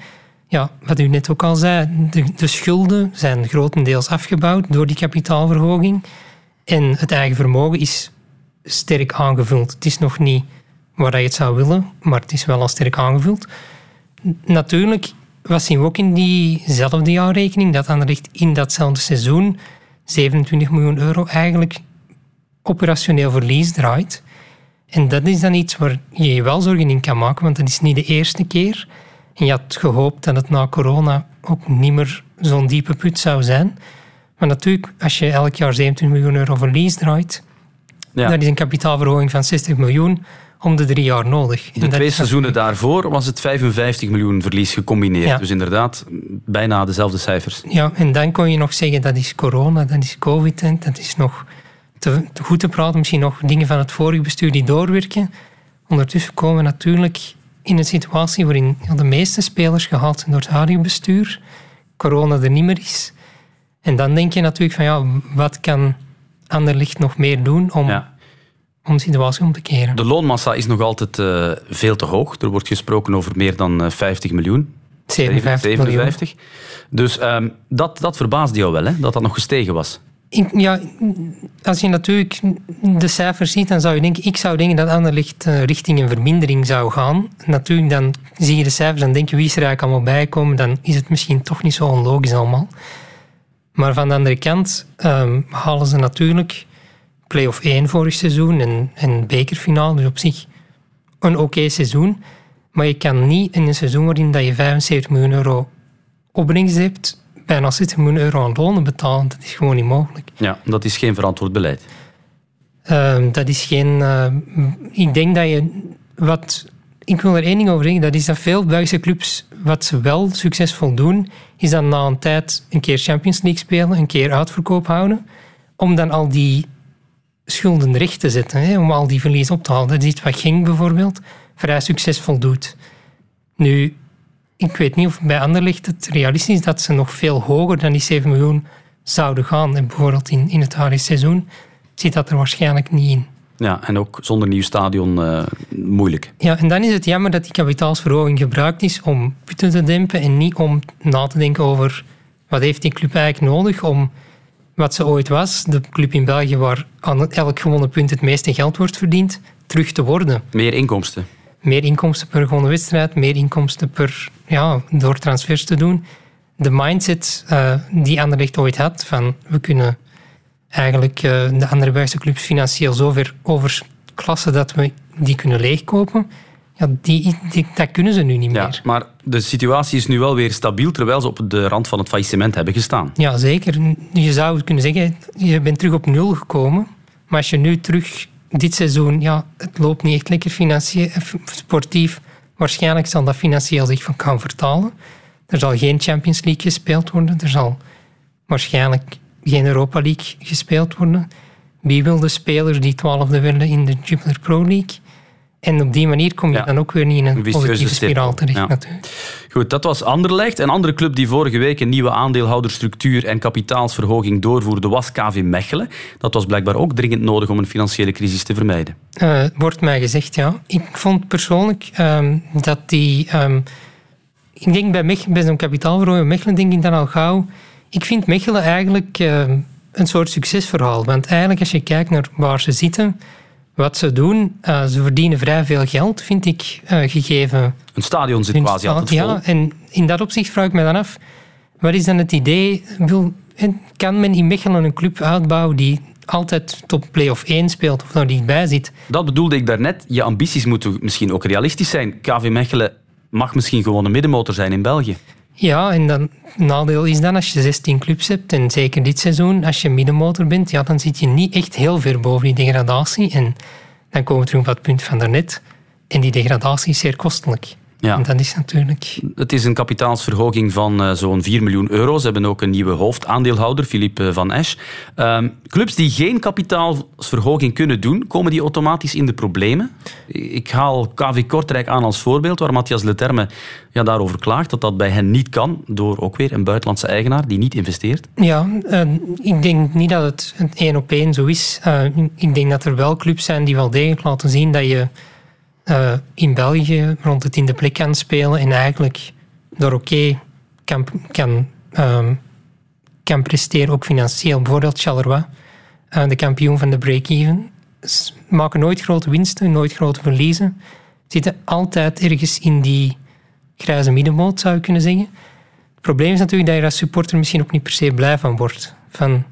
Ja, wat u net ook al zei, de, de schulden zijn grotendeels afgebouwd door die kapitaalverhoging. En het eigen vermogen is sterk aangevuld. Het is nog niet waar je het zou willen, maar het is wel al sterk aangevuld. Natuurlijk, wat zien we ook in diezelfde jaarrekening? Dat Anderlecht in datzelfde seizoen 27 miljoen euro eigenlijk operationeel verlies draait. En dat is dan iets waar je je wel zorgen in kan maken, want dat is niet de eerste keer. En je had gehoopt dat het na corona ook niet meer zo'n diepe put zou zijn. Maar natuurlijk, als je elk jaar 17 miljoen euro verlies draait, ja. Dat is een kapitaalverhoging van 60 miljoen om de drie jaar nodig. De twee seizoenen daarvoor was het 55 miljoen verlies gecombineerd. Dus inderdaad, bijna dezelfde cijfers. Ja, en dan kon je nog zeggen dat is corona, dat is covid. En dat is nog te, te, goed te praten. Misschien nog dingen van het vorige bestuur die doorwerken. Ondertussen komen we natuurlijk in een situatie waarin de meeste spelers gehaald zijn door het huidige bestuur. Corona er niet meer is. En dan denk je natuurlijk van ja, wat kan Anderlicht nog meer doen om, om de situatie om te keren. De loonmassa is nog altijd uh, veel te hoog. Er wordt gesproken over meer dan 50 eh, miljoen. 57, 57. Dus um, dat, dat verbaasde jou wel, hè? dat dat nog gestegen was. ja, als je natuurlijk de cijfers ziet, dan zou je denken, ik zou denken dat Anderlicht uh, richting een vermindering zou gaan. Natuurlijk, dan zie je de cijfers en denk je, wie is er eigenlijk allemaal bijkomen, dan is het misschien toch niet zo onlogisch allemaal. Maar van de andere kant um, halen ze natuurlijk play-off 1 vorig seizoen en, en bekerfinale. Dus op zich een oké seizoen. Maar je kan niet in een seizoen waarin dat je 75 miljoen euro opbrengst hebt, bijna 60 miljoen euro aan lonen betalen. Dat is gewoon niet mogelijk. Ja, dat is geen verantwoord beleid. Um, dat is geen... Uh, ik denk dat je... Wat, ik wil er één ding over zeggen. Dat is dat veel Belgische clubs, wat ze wel succesvol doen, is dan na een tijd een keer Champions League spelen, een keer uitverkoop houden, om dan al die schulden recht te zetten, hè, om al die verlies op te halen. Dat is iets wat Genk bijvoorbeeld vrij succesvol doet. Nu, ik weet niet of bij Anderlecht het realistisch is dat ze nog veel hoger dan die 7 miljoen zouden gaan. En bijvoorbeeld in, in het huidige seizoen zit dat er waarschijnlijk niet in. Ja, en ook zonder nieuw stadion uh, moeilijk. Ja, en dan is het jammer dat die kapitaalsverhoging gebruikt is om putten te dempen en niet om na te denken over wat heeft die club eigenlijk nodig om wat ze ooit was, de club in België waar aan elk gewonnen punt het meeste geld wordt verdiend, terug te worden. Meer inkomsten. Meer inkomsten per gewonnen wedstrijd, meer inkomsten per, ja, door transfers te doen. De mindset uh, die Anderlecht ooit had, van we kunnen eigenlijk uh, de andere Belgische clubs financieel zover overklassen dat we die kunnen leegkopen. Ja, die, die, dat kunnen ze nu niet ja, meer. Maar de situatie is nu wel weer stabiel, terwijl ze op de rand van het faillissement hebben gestaan. Ja, zeker. Je zou kunnen zeggen, je bent terug op nul gekomen. Maar als je nu terug dit seizoen, ja, het loopt niet echt lekker financieel, eh, sportief. Waarschijnlijk zal dat financieel zich van gaan vertalen. Er zal geen Champions League gespeeld worden. Er zal waarschijnlijk geen Europa League gespeeld worden. Wie wil de spelers die twaalfde werden in de Jupiler Pro League? En op die manier kom je dan ook weer niet in een positieve spiraal terecht. Ja. Goed, dat was Anderlecht. Een andere club die vorige week een nieuwe aandeelhouderstructuur en kapitaalsverhoging doorvoerde was KV Mechelen. Dat was blijkbaar ook dringend nodig om een financiële crisis te vermijden. Uh, wordt mij gezegd, ja. Ik vond persoonlijk um, dat die... Um, ik denk bij, Mechelen, bij zo'n kapitaalverhoging Mechelen denk ik dan al gauw ik vind Mechelen eigenlijk uh, een soort succesverhaal. Want eigenlijk als je kijkt naar waar ze zitten, wat ze doen, uh, ze verdienen vrij veel geld, vind ik, uh, gegeven... Een stadion zit quasi altijd vol. Ja, en in dat opzicht vraag ik me dan af, wat is dan het idee? Wil, kan men in Mechelen een club uitbouwen die altijd top play-off 1 speelt of nou dichtbij zit? Dat bedoelde ik daarnet. Je ambities moeten misschien ook realistisch zijn. KV Mechelen mag misschien gewoon een middenmotor zijn in België. Ja, en dan, het nadeel is dan als je 16 clubs hebt, en zeker dit seizoen, als je middenmotor bent, ja, dan zit je niet echt heel ver boven die degradatie. En dan komen we terug op het punt van daarnet. En die degradatie is zeer kostelijk. Ja. En dat is natuurlijk... Het is een kapitaalsverhoging van uh, zo'n 4 miljoen euro. Ze hebben ook een nieuwe hoofdaandeelhouder, Philippe van Esch. Uh, clubs die geen kapitaalsverhoging kunnen doen, komen die automatisch in de problemen? Ik haal KV Kortrijk aan als voorbeeld, waar Matthias Leterme ja, daarover klaagt dat dat bij hen niet kan, door ook weer een buitenlandse eigenaar die niet investeert. Ja, uh, ik denk niet dat het één op één zo is. Eh, ik denk dat er wel clubs zijn die wel degelijk laten zien dat je uh, in België rond de plek kan spelen en eigenlijk door oké kan, kan, um, kan presteren, ook financieel. Bijvoorbeeld Charleroi, uh, de kampioen van de break-even, maken nooit grote winsten, nooit grote verliezen. Zitten altijd ergens in die grijze middenmoot, zou je kunnen zeggen. Het probleem is natuurlijk dat je als supporter misschien ook niet per se blij van wordt. Van,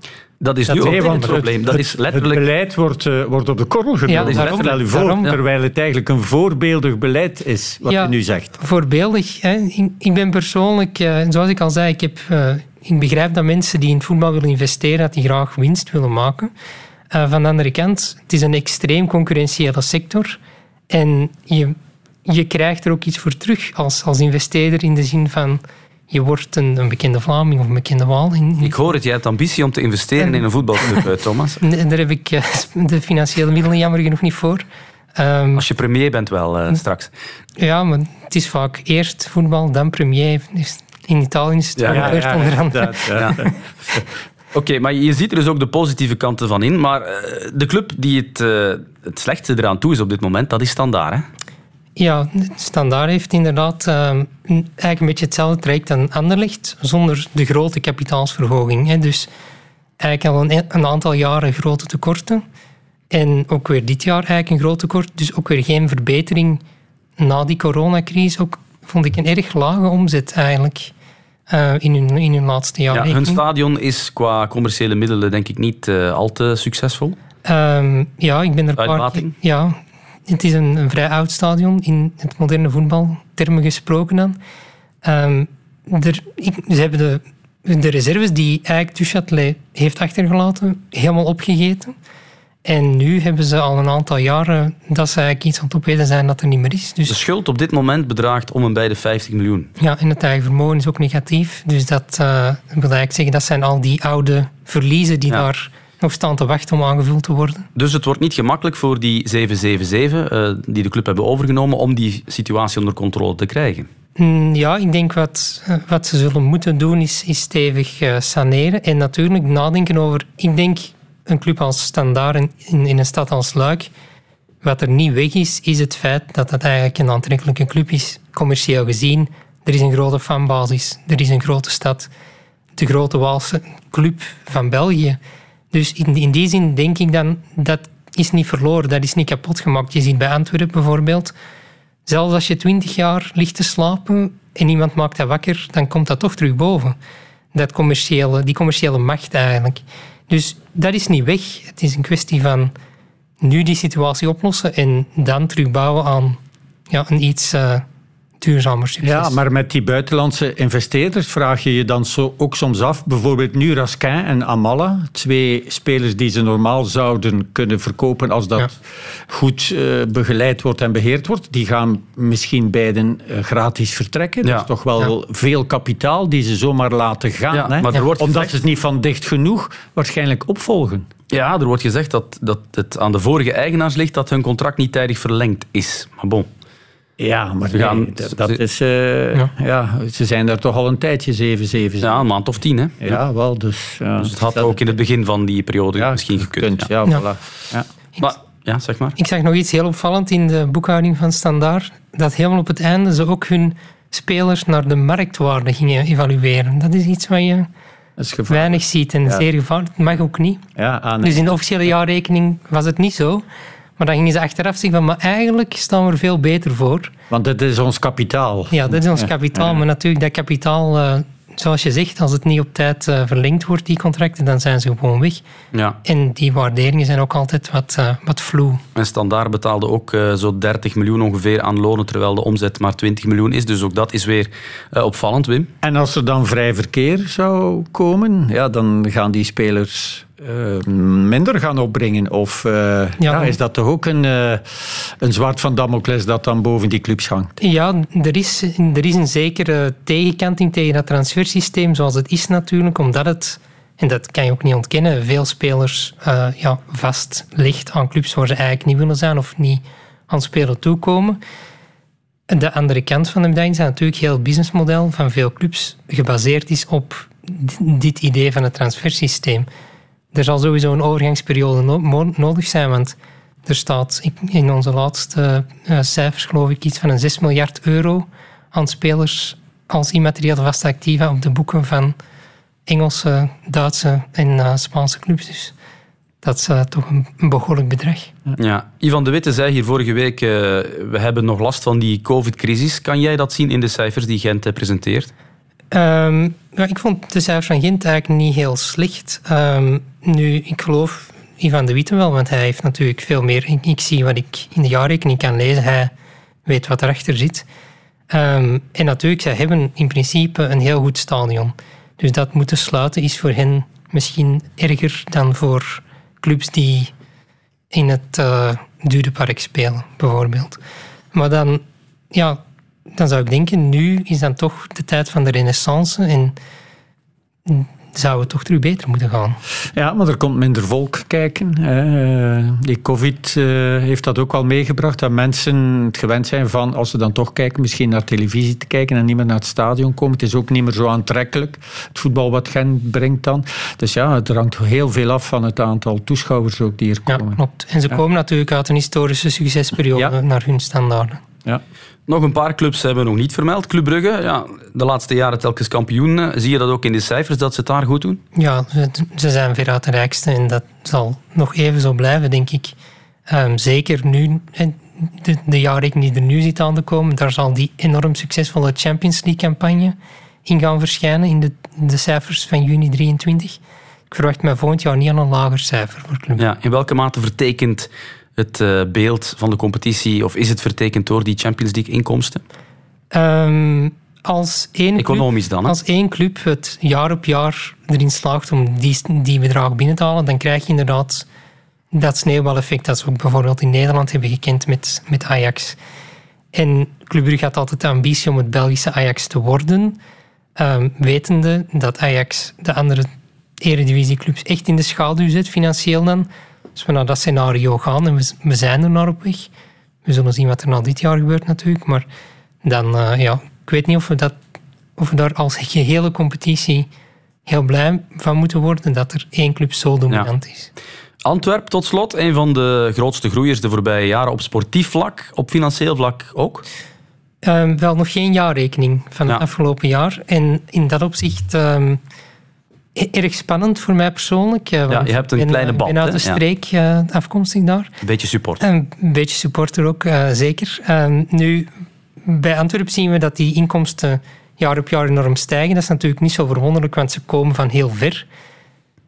dat is nu ook een probleem. Dat is letterlijk... Het beleid wordt, uh, wordt op de korrel genomen. Ja, stel u voor, daarom, terwijl het eigenlijk een voorbeeldig beleid is, wat ja, u nu zegt. Voorbeeldig. Hè. Ik ben persoonlijk, uh, zoals ik al zei, ik, heb, uh, ik begrijp dat mensen die in het voetbal willen investeren, dat die graag winst willen maken. van de andere kant, het is een extreem concurrentiële sector. En je, je krijgt er ook iets voor terug als, als investeerder in de zin van je wordt een, een, bekende Vlaming of een bekende Waal. Ik hoor het, jij hebt ambitie om te investeren en, in een voetbalclub, Thomas. Daar heb ik uh, de financiële middelen jammer genoeg niet voor. Um, Als je premier bent wel, uh, straks. Ja, maar het is vaak eerst voetbal, dan premier. In Italië is het ja, ja, ja, onder andere. Oké, okay, maar je ziet er dus ook de positieve kanten van in. Maar de club die het, uh, het slechtste eraan toe is op dit moment, dat is Standaard, hè? Ja, Standaard heeft inderdaad uh, eigenlijk een beetje hetzelfde traject aan Anderlecht, zonder de grote kapitaalsverhoging. Hè. Dus eigenlijk al een, een, aantal jaren grote tekorten. En ook weer dit jaar eigenlijk een groot tekort. Dus ook weer geen verbetering na die coronacrisis. Ook vond ik een erg lage omzet eigenlijk. Uh, in, hun, in hun laatste jaar. Ja, hun stadion is qua commerciële middelen denk ik niet uh, al te succesvol. Um, ja, ik ben er een paar Ja, het is een, een, vrij oud stadion in het moderne voetbaltermen gesproken dan. Um, er, ik, ze hebben de, de reserves die eigenlijk Duchâtelet heeft achtergelaten helemaal opgegeten. En nu hebben ze al een aantal jaren dat ze eigenlijk iets aan het zijn dat er niet meer is. Dus de schuld op dit moment bedraagt om en bij de 50 miljoen. Ja, en het eigen vermogen is ook negatief. Dus dat uh, wil eigenlijk zeggen, dat zijn al die oude verliezen die ja. daar nog staan te wachten om aangevuld te worden. Dus het wordt niet gemakkelijk voor die 777 uh, die de club hebben overgenomen om die situatie onder controle te krijgen? Mm, ja, ik denk wat, uh, wat ze zullen moeten doen is, is stevig uh, saneren en natuurlijk nadenken over... Ik denk een club als Standaard in, in, in een stad als Luik... Wat er niet weg is, is het feit dat het eigenlijk een aantrekkelijke club is, commercieel gezien. Er is een grote fanbasis, er is een grote stad. De grote Waalse club van België. Dus in, in die zin denk ik dan, dat is niet verloren, dat is niet kapot gemaakt. Je ziet bij Antwerpen bijvoorbeeld, zelfs als je twintig jaar ligt te slapen en iemand maakt dat wakker, dan komt dat toch terug boven. Dat commerciële, die commerciële macht eigenlijk. Dus dat is niet weg. Het is een kwestie van nu die situatie oplossen en dan terugbouwen aan ja, een iets uh, duurzamer succes. Ja, maar met die buitenlandse investeerders vraag je je dan zo ook soms af. Bijvoorbeeld nu Raskin en Amala, twee spelers die ze normaal zouden kunnen verkopen als dat ja. goed uh, begeleid wordt en beheerd wordt. Die gaan misschien beiden uh, gratis vertrekken. Ja. Dat is toch wel ja. veel kapitaal die ze zomaar laten gaan. Hè? Maar Omdat gezegd... ze het niet van dicht genoeg waarschijnlijk opvolgen. Ja, er wordt gezegd dat, dat het aan de vorige eigenaars ligt dat hun contract niet tijdig verlengd is. Maar bon. Ja, maar nee, gaan, dat, dat is... Uh, ja. ja. ze zijn daar toch al een tijdje, 7, 7, Ja, een maand of tien, hè? Ja, wel, dus... Ja. Dus het had dat, ook in het begin van die periode ja, misschien gekund. ja, ja, voilà. Ja. Maar, ja, zeg maar. Ik zag nog iets heel opvallend in de boekhouding van Standaard. Dat helemaal op het einde ze ook hun spelers naar de marktwaarde gingen evalueren. Dat is iets wat je weinig ziet en ja. zeer gevaarlijk. Dat mag ook niet. Ja, ah, nee. Dus in de officiële jaarrekening was het niet zo. Maar dan gingen ze achteraf zeggen van, maar eigenlijk staan we er veel beter voor. Want dat is ons kapitaal. Ja, dat is ons kapitaal. Maar natuurlijk, dat kapitaal uh, zoals je zegt, als het niet op tijd uh, verlengd wordt, die contracten, dan zijn ze gewoon weg. Ja. En die waarderingen zijn ook altijd wat, uh, wat vloe. En Standaard betaalde ook uh, zo 30 miljoen ongeveer aan lonen, terwijl de omzet maar 20 miljoen is. Dus ook dat is weer opvallend, Wim. En als er dan vrij verkeer zou komen, ja, dan gaan die spelers uh, minder gaan opbrengen? Of uh, ja, ja, is dat toch ook een, uh, een zwart van Damocles dat dan boven die clubs hangt? Ja, er is, er is een zekere tegenkanting tegen dat transfersysteem zoals het is natuurlijk, omdat het, en dat kan je ook niet ontkennen, veel spelers ja, vast ligt aan clubs waar ze eigenlijk niet willen zijn of niet aan spelen toekomen. De andere kant van de medaille is natuurlijk heel het businessmodel van veel clubs gebaseerd is op dit idee van het transfersysteem er zal sowieso een overgangsperiode nodig zijn, want er staat in onze laatste uh, cijfers, geloof ik, iets van een 6 miljard euro aan spelers als immaterieel vaste activa op de boeken van Engelse, Duitse en uh, Spaanse clubs. Dus dat is uh, toch een, een, behoorlijk bedrag. Ja. Ivan de Witte zei hier vorige week, we hebben nog last van die covid-crisis. Kan jij dat zien in de cijfers die Gent presenteert? Um, ik vond de cijfers van Gent eigenlijk niet heel slecht. Um, nu, ik geloof Ivan de Witte wel, want hij heeft natuurlijk veel meer. Ik, zie wat ik in de jaarrekening kan lezen. Hij weet wat erachter zit. Um, en natuurlijk, zij hebben in principe een heel goed stadion. Dus dat moeten sluiten is voor hen misschien erger dan voor clubs die in het uh, Dudepark spelen, bijvoorbeeld. Maar dan, ja, dan zou ik denken, nu is dan toch de tijd van de renaissance en zou het toch terug beter moeten gaan. Ja, maar er komt minder volk kijken. Eh, die covid eh, heeft dat ook wel meegebracht, dat mensen het gewend zijn van, als ze dan toch kijken, misschien naar televisie te kijken en niet meer naar het stadion komen. Het is ook niet meer zo aantrekkelijk, het voetbal wat Gent brengt dan. Dus ja, het hangt heel veel af van het aantal toeschouwers ook die er komen. Ja, klopt. En ze komen natuurlijk uit een historische succesperiode naar hun standaarden. Ja. Nog een paar clubs hebben we nog niet vermeld. Club Brugge, ja, de laatste jaren telkens kampioen. Zie je dat ook in de cijfers, dat ze het daar goed doen? Ja, ze zijn veruit de rijkste en dat zal nog even zo blijven, denk ik. Um, zeker nu, de, de jaarrekening die er nu zit aan te komen, daar zal die enorm succesvolle Champions League-campagne in gaan verschijnen in de, de cijfers van juni 23. Ik verwacht mij volgend jaar niet aan een lager cijfer voor Club Ja, in welke mate vertekent het uh, beeld van de competitie, of is het vertekend door die Champions League inkomsten? Um, als één Economisch dan? Hè? Als één club het jaar op jaar erin slaagt om die, die bedrag binnen te halen, dan krijg je inderdaad dat sneeuwbaleffect dat we ook bijvoorbeeld in Nederland hebben gekend met, met Ajax. En Club Brugge had altijd de ambitie om het Belgische Ajax te worden, um, wetende dat Ajax de andere eredivisieclubs echt in de schaduw zet, financieel dan. Als we naar dat scenario gaan, en we, zijn er naar op weg, we zullen zien wat er na dit jaar gebeurt natuurlijk, maar dan, uh, ja, ik weet niet of we, dat, of we daar als gehele competitie heel blij van moeten worden dat er één club zo dominant ja. is. Antwerp tot slot, een van de grootste groeiers de voorbije jaren op sportief vlak, op financieel vlak ook? Um, wel nog geen jaarrekening van het afgelopen jaar. En in dat opzicht um, erg spannend voor mij persoonlijk. Ja, je hebt een kleine band. Ik ben uit de streek ja. afkomstig daar. Een beetje supporter. Een beetje supporter ook, uh, zeker. Nu, bij Antwerpen zien we dat die inkomsten jaar op jaar enorm stijgen. Dat is natuurlijk niet zo verwonderlijk, want ze komen van heel ver.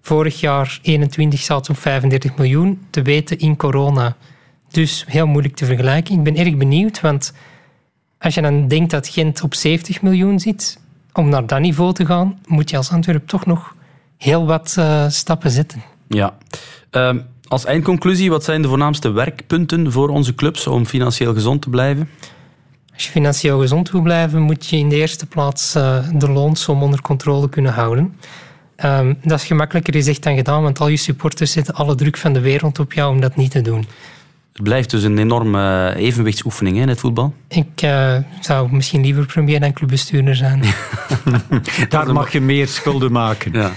Vorig jaar 21 zat op 35 miljoen, te weten in corona. Dus heel moeilijk te vergelijken. Ik ben erg benieuwd, want als je dan denkt dat Gent op 70 miljoen zit, om naar dat niveau te gaan, moet je als Antwerp toch nog heel wat uh, stappen zetten. Ja. Uh, als eindconclusie, wat zijn de voornaamste werkpunten voor onze clubs om financieel gezond te blijven? Als je financieel gezond wil blijven, moet je in de eerste plaats uh, de loonsom onder controle kunnen houden. Um, dat is gemakkelijker gezegd dan gedaan, want al je supporters zetten alle druk van de wereld op jou om dat niet te doen. Het blijft dus een enorme evenwichtsoefening hè, in het voetbal. Ik uh, zou misschien liever premier dan clubbestuurder zijn. Daar mag je meer schulden maken. Ja.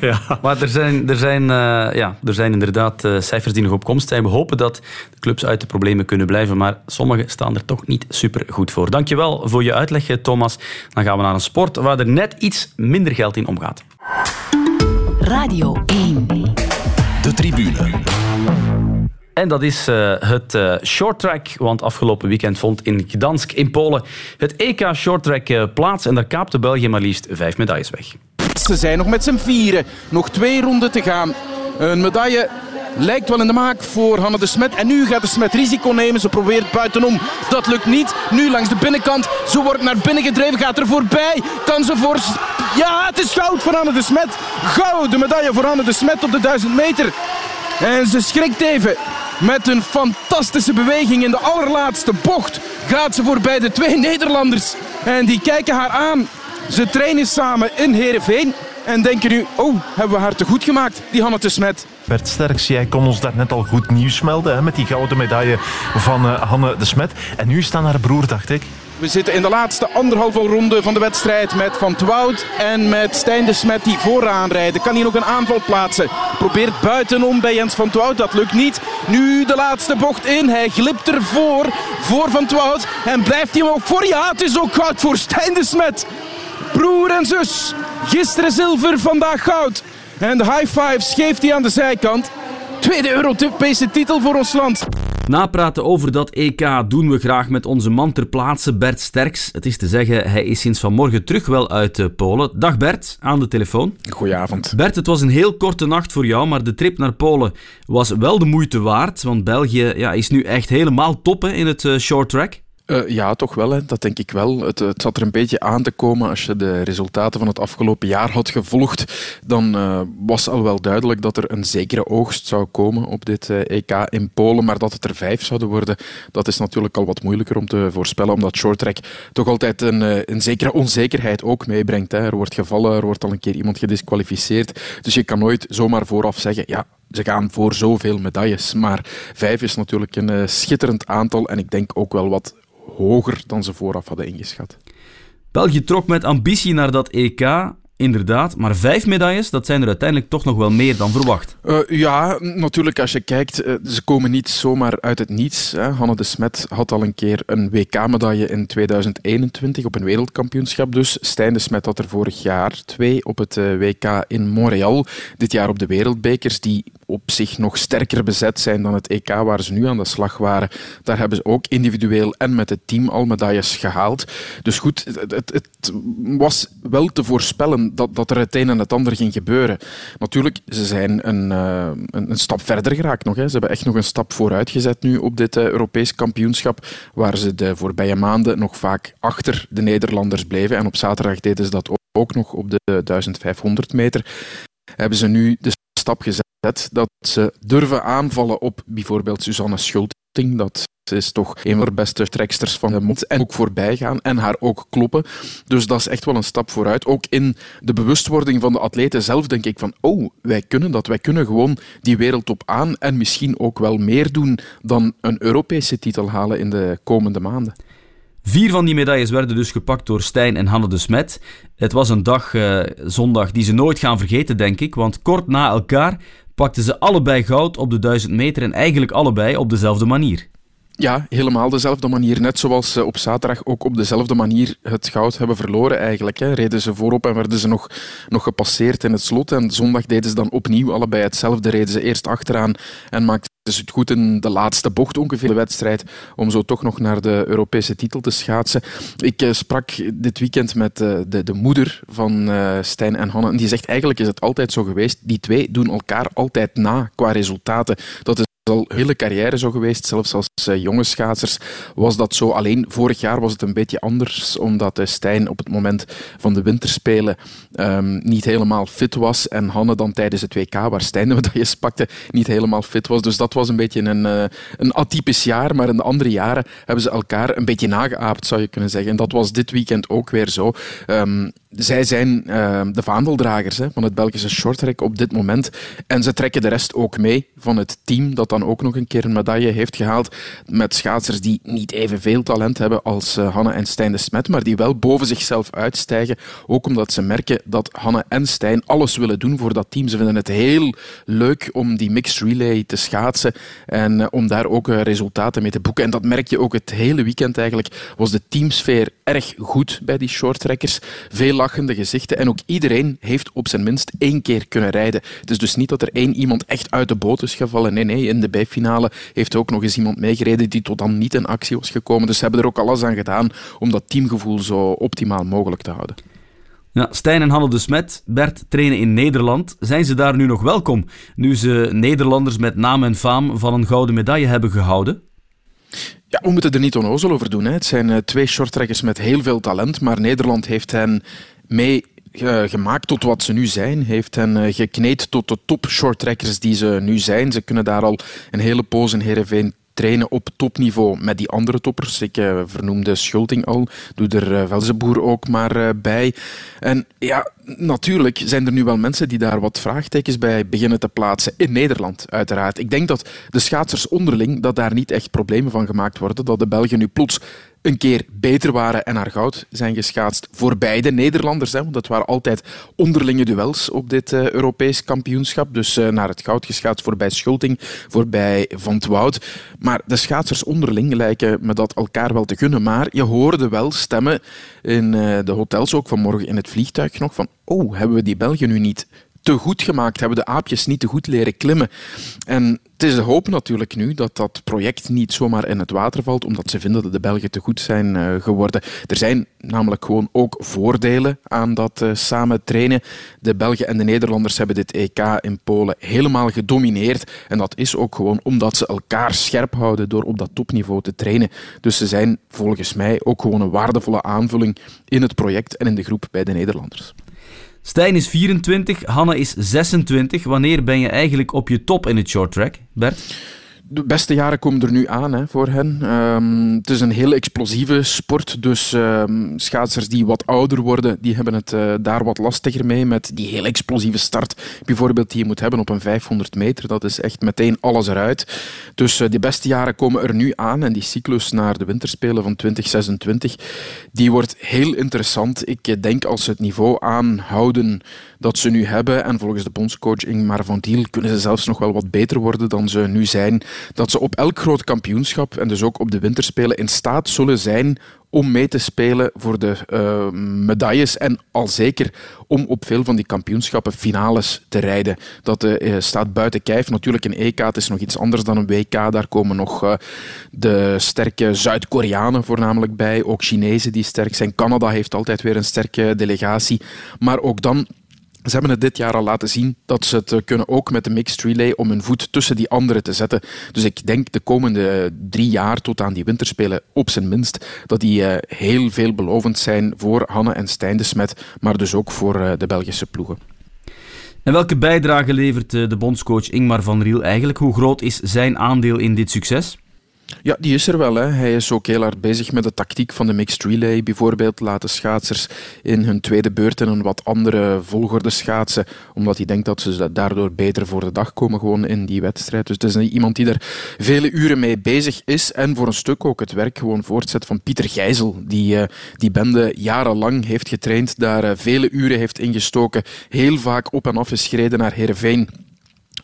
ja. Maar er zijn, er, zijn, uh, ja, er zijn inderdaad uh, cijfers die nog op komst zijn. We hopen dat de clubs uit de problemen kunnen blijven, maar sommige staan er toch niet super goed voor. Dankjewel voor je uitleg, Thomas. Dan gaan we naar een sport waar er net iets minder geld in omgaat. Radio 1. De tribune. En dat is uh, het uh, shorttrack, want afgelopen weekend vond in Gdansk in Polen het EK shorttrack uh, plaats. En daar kaapte België maar liefst vijf medailles weg. Ze zijn nog met z'n vieren. Nog twee ronden te gaan. Een medaille lijkt wel in de maak voor Hanne de Smet. En nu gaat de Smet risico nemen. Ze probeert buitenom. Dat lukt niet. Nu langs de binnenkant. Ze wordt naar binnen gedreven. Gaat er voorbij. Kan ze voor... Ja, het is goud voor Hanne de Smet. Goud, de medaille voor Hanne de Smet op de 1000 meter. En ze schrikt even. Met een fantastische beweging in de allerlaatste bocht gaat ze voorbij de twee Nederlanders. En die kijken haar aan. Ze trainen samen in Heerenveen. En denken nu, oh, hebben we haar te goed gemaakt, die Hanne de Smet. Bert Sterks, jij kon ons daar net al goed nieuws melden hè, met die gouden medaille van uh, Hanne de Smet. En nu staan haar broer, dacht ik. We zitten in de laatste anderhalve ronde van de wedstrijd met Van Twout en met Stijn de Smet die vooraan rijden. Kan hij nog een aanval plaatsen? Probeert buitenom bij Jens Van Twout, dat lukt niet. Nu de laatste bocht in, hij glipt ervoor, voor Van Twout. En blijft hij ook voor? Ja, het is ook goud voor Stijn de Smet. Broer en zus, gisteren zilver, vandaag goud. En de high fives geeft hij aan de zijkant. Tweede Europese titel voor ons land. Napraten over dat EK doen we graag met onze man ter plaatse, Bert Sterks. Het is te zeggen, hij is sinds vanmorgen terug wel uit eh, Polen. Dag Bert, aan de telefoon. Goedenavond. Bert, het was een heel korte nacht voor jou, maar de trip naar Polen was wel de moeite waard. Want België ja, is nu echt helemaal top in het uh, short track. Uh, ja, toch wel. Hè. Dat denk ik wel. Het, het, zat er een beetje aan te komen. Als je de resultaten van het afgelopen jaar had gevolgd, dan uh, was al wel duidelijk dat er een zekere oogst zou komen op dit uh, EK in Polen. Maar dat het er vijf zouden worden, dat is natuurlijk al wat moeilijker om te voorspellen. Omdat shorttrack toch altijd een, een zekere onzekerheid ook meebrengt. Hè. Er wordt gevallen, er wordt al een keer iemand gedisqualificeerd. Dus je kan nooit zomaar vooraf zeggen, ja, ze gaan voor zoveel medailles. Maar vijf is natuurlijk een schitterend aantal. En ik denk ook wel wat hoger dan ze vooraf hadden ingeschat. België trok met ambitie naar dat EK. Inderdaad, maar vijf medailles, dat zijn er uiteindelijk toch nog wel meer dan verwacht. Uh, ja, natuurlijk als je kijkt, uh, ze komen niet zomaar uit het niets. Hè. Hanne de Smet had al een keer een WK-medaille in 2021 op een wereldkampioenschap dus. Stijn de Smet had er vorig jaar twee op het uh, WK in Montreal. Dit jaar op de wereldbekers, die op zich nog sterker bezet zijn dan het EK waar ze nu aan de slag waren. Daar hebben ze ook individueel en met het team al medailles gehaald. Dus goed, het, het was wel te voorspellen dat, dat er het een en het ander ging gebeuren. Natuurlijk, ze zijn een, uh, een, een, stap verder geraakt nog. Hè. Ze hebben echt nog een stap vooruit gezet nu op dit uh, Europees kampioenschap, waar ze de voorbije maanden nog vaak achter de Nederlanders bleven. En op zaterdag deden ze dat ook, nog op de 1500 meter. Hebben ze nu de stap gezet dat ze durven aanvallen op bijvoorbeeld Suzanne Schulting. Dat is toch een van de beste treksters van de mond. En ook voorbij gaan en haar ook kloppen. Dus dat is echt wel een stap vooruit. Ook in de bewustwording van de atleten zelf denk ik van oh, wij kunnen dat. Wij kunnen gewoon die wereldtop aan en misschien ook wel meer doen dan een Europese titel halen in de komende maanden. Vier van die medailles werden dus gepakt door Stijn en Hanne de Smet. Het was een dag, uh, zondag, die ze nooit gaan vergeten, denk ik. Want kort na elkaar pakten ze allebei goud op de 1000 meter en eigenlijk allebei op dezelfde manier. Ja, helemaal dezelfde manier. Net zoals ze op zaterdag ook op dezelfde manier het goud hebben verloren eigenlijk. Hè. Reden ze voorop en werden ze nog, nog gepasseerd in het slot. En zondag deden ze dan opnieuw allebei hetzelfde. Reden ze eerst achteraan en maakten ze het goed in de laatste bocht ongeveer de wedstrijd om zo toch nog naar de Europese titel te schaatsen. Ik uh, sprak dit weekend met uh, de, de moeder van uh, Stijn en Hanne. En die zegt eigenlijk is het altijd zo geweest. Die twee doen elkaar altijd na qua resultaten. Dat is al hele carrière zo geweest. Zelfs als uh, jonge schaatsers was dat zo. Alleen vorig jaar was het een beetje anders, omdat uh, Stijn op het moment van de winterspelen um, niet helemaal fit was. En Hanne dan tijdens het WK, waar Stijn de medailles pakte, niet helemaal fit was. Dus dat was een beetje een, uh, een atypisch jaar. Maar in de andere jaren hebben ze elkaar een beetje nageaapt, zou je kunnen zeggen. En dat was dit weekend ook weer zo. Um, zij zijn uh, de vaandeldragers hè, van het Belgische shorttrack op dit moment. En ze trekken de rest ook mee van het team dat dan ook nog een keer een medaille heeft gehaald. Met schaatsers die niet evenveel talent hebben als uh, Hanne en Stijn de Smet, maar die wel boven zichzelf uitstijgen. Ook omdat ze merken dat Hanne en Stijn alles willen doen voor dat team. Ze vinden het heel leuk om die mixed relay te schaatsen en uh, om daar ook uh, resultaten mee te boeken. En dat merk je ook het hele weekend eigenlijk. Was de teamsfeer erg goed bij die shorttrackers. Veel lachende gezichten en ook iedereen heeft op zijn minst één keer kunnen rijden. Het is dus niet dat er één iemand echt uit de boot is gevallen. Nee, nee, in de bijfinale heeft ook nog eens iemand meegereden die tot dan niet in actie was gekomen. Dus ze hebben er ook alles aan gedaan om dat teamgevoel zo optimaal mogelijk te houden. Ja, Stijn en Hanne de Smet, Bert, trainen in Nederland. Zijn ze daar nu nog welkom, nu ze Nederlanders met naam en faam van een gouden medaille hebben gehouden? Ja, we moeten er niet onnozel over doen. Hè. Het zijn uh, twee shorttrekkers met heel veel talent, maar Nederland heeft hen mee gemaakt tot wat ze nu zijn. Heeft hen uh, gekneed tot de top shorttrekkers die ze nu zijn. Ze kunnen daar al een hele poos in Heerenveen trainen op topniveau met die andere toppers. Ik uh, vernoemde Schulting al, doe er uh, Velzenboer ook maar bij. En ja, natuurlijk zijn er nu wel mensen die daar wat vraagtekens bij beginnen te plaatsen. In Nederland, uiteraard. Ik denk dat de schaatsers onderling, dat daar niet echt problemen van gemaakt worden. Dat de Belgen nu plots een keer beter waren en naar goud zijn geschaatst voor beide Nederlanders. Hè, want dat waren altijd onderlinge duels op dit uh, Europees kampioenschap. Dus uh, naar het goud geschaatst voorbij Schulting, voorbij Van het. Maar de schaatsers onderling lijken me dat elkaar wel te gunnen. Maar je hoorde wel stemmen in uh, de hotels, ook vanmorgen in het vliegtuig nog, van oh, hebben we die Belgen nu niet te goed gemaakt, hebben de aapjes niet te goed leren klimmen. En het is de hoop natuurlijk nu dat dat project niet zomaar in het water valt, omdat ze vinden dat de Belgen te goed zijn uh, geworden. Er zijn namelijk gewoon ook voordelen aan dat uh, samen trainen. De Belgen en de Nederlanders hebben dit EK in Polen helemaal gedomineerd. En dat is ook gewoon omdat ze elkaar scherp houden door op dat topniveau te trainen. Dus ze zijn volgens mij ook gewoon een waardevolle aanvulling in het project en in de groep bij de Nederlanders. Stijn is 24, Hanne is 26. Wanneer ben je eigenlijk op je top in het short track, Bert? De beste jaren komen er nu aan hè, voor hen. Um, het is een heel explosieve sport, dus um, schaatsers die wat ouder worden, die hebben het uh, daar wat lastiger mee met die heel explosieve start, bijvoorbeeld die je moet hebben op een 500 meter. Dat is echt meteen alles eruit. Dus uh, de beste jaren komen er nu aan en die cyclus naar de winterspelen van 2026, die wordt heel interessant. Ik denk als ze het niveau aanhouden dat ze nu hebben, en volgens de bondscoach Ingmar van Diel kunnen ze zelfs nog wel wat beter worden dan ze nu zijn, dat ze op elk groot kampioenschap en dus ook op de winterspelen in staat zullen zijn om mee te spelen voor de uh, medailles en al zeker om op veel van die kampioenschappen finales te rijden. Dat uh, staat buiten kijf. Natuurlijk een EK, is nog iets anders dan een WK. Daar komen nog de sterke Zuid-Koreanen voornamelijk bij, ook Chinezen die sterk zijn. Canada heeft altijd weer een sterke delegatie. Maar ook dan ze hebben het dit jaar al laten zien dat ze het kunnen ook met de mixed relay om hun voet tussen die anderen te zetten. Dus ik denk de komende drie jaar tot aan die winterspelen op zijn minst dat die uh, heel veelbelovend zijn voor Hanne en Stijn de Smet, maar dus ook voor de Belgische ploegen. En welke bijdrage levert de bondscoach Ingmar van Riel eigenlijk? Hoe groot is zijn aandeel in dit succes? Ja, die is er wel. Hè. Hij is ook heel hard bezig met de tactiek van de mixed relay. Bijvoorbeeld laten schaatsers in hun tweede beurt in een wat andere volgorde schaatsen, omdat hij denkt dat ze daardoor beter voor de dag komen gewoon in die wedstrijd. Dus het is iemand die er vele uren mee bezig is en voor een stuk ook het werk gewoon voortzet van Pieter Gijzel, die uh, die bende jarenlang heeft getraind, daar uh, vele uren heeft ingestoken, heel vaak op en af is gereden naar Heerenveen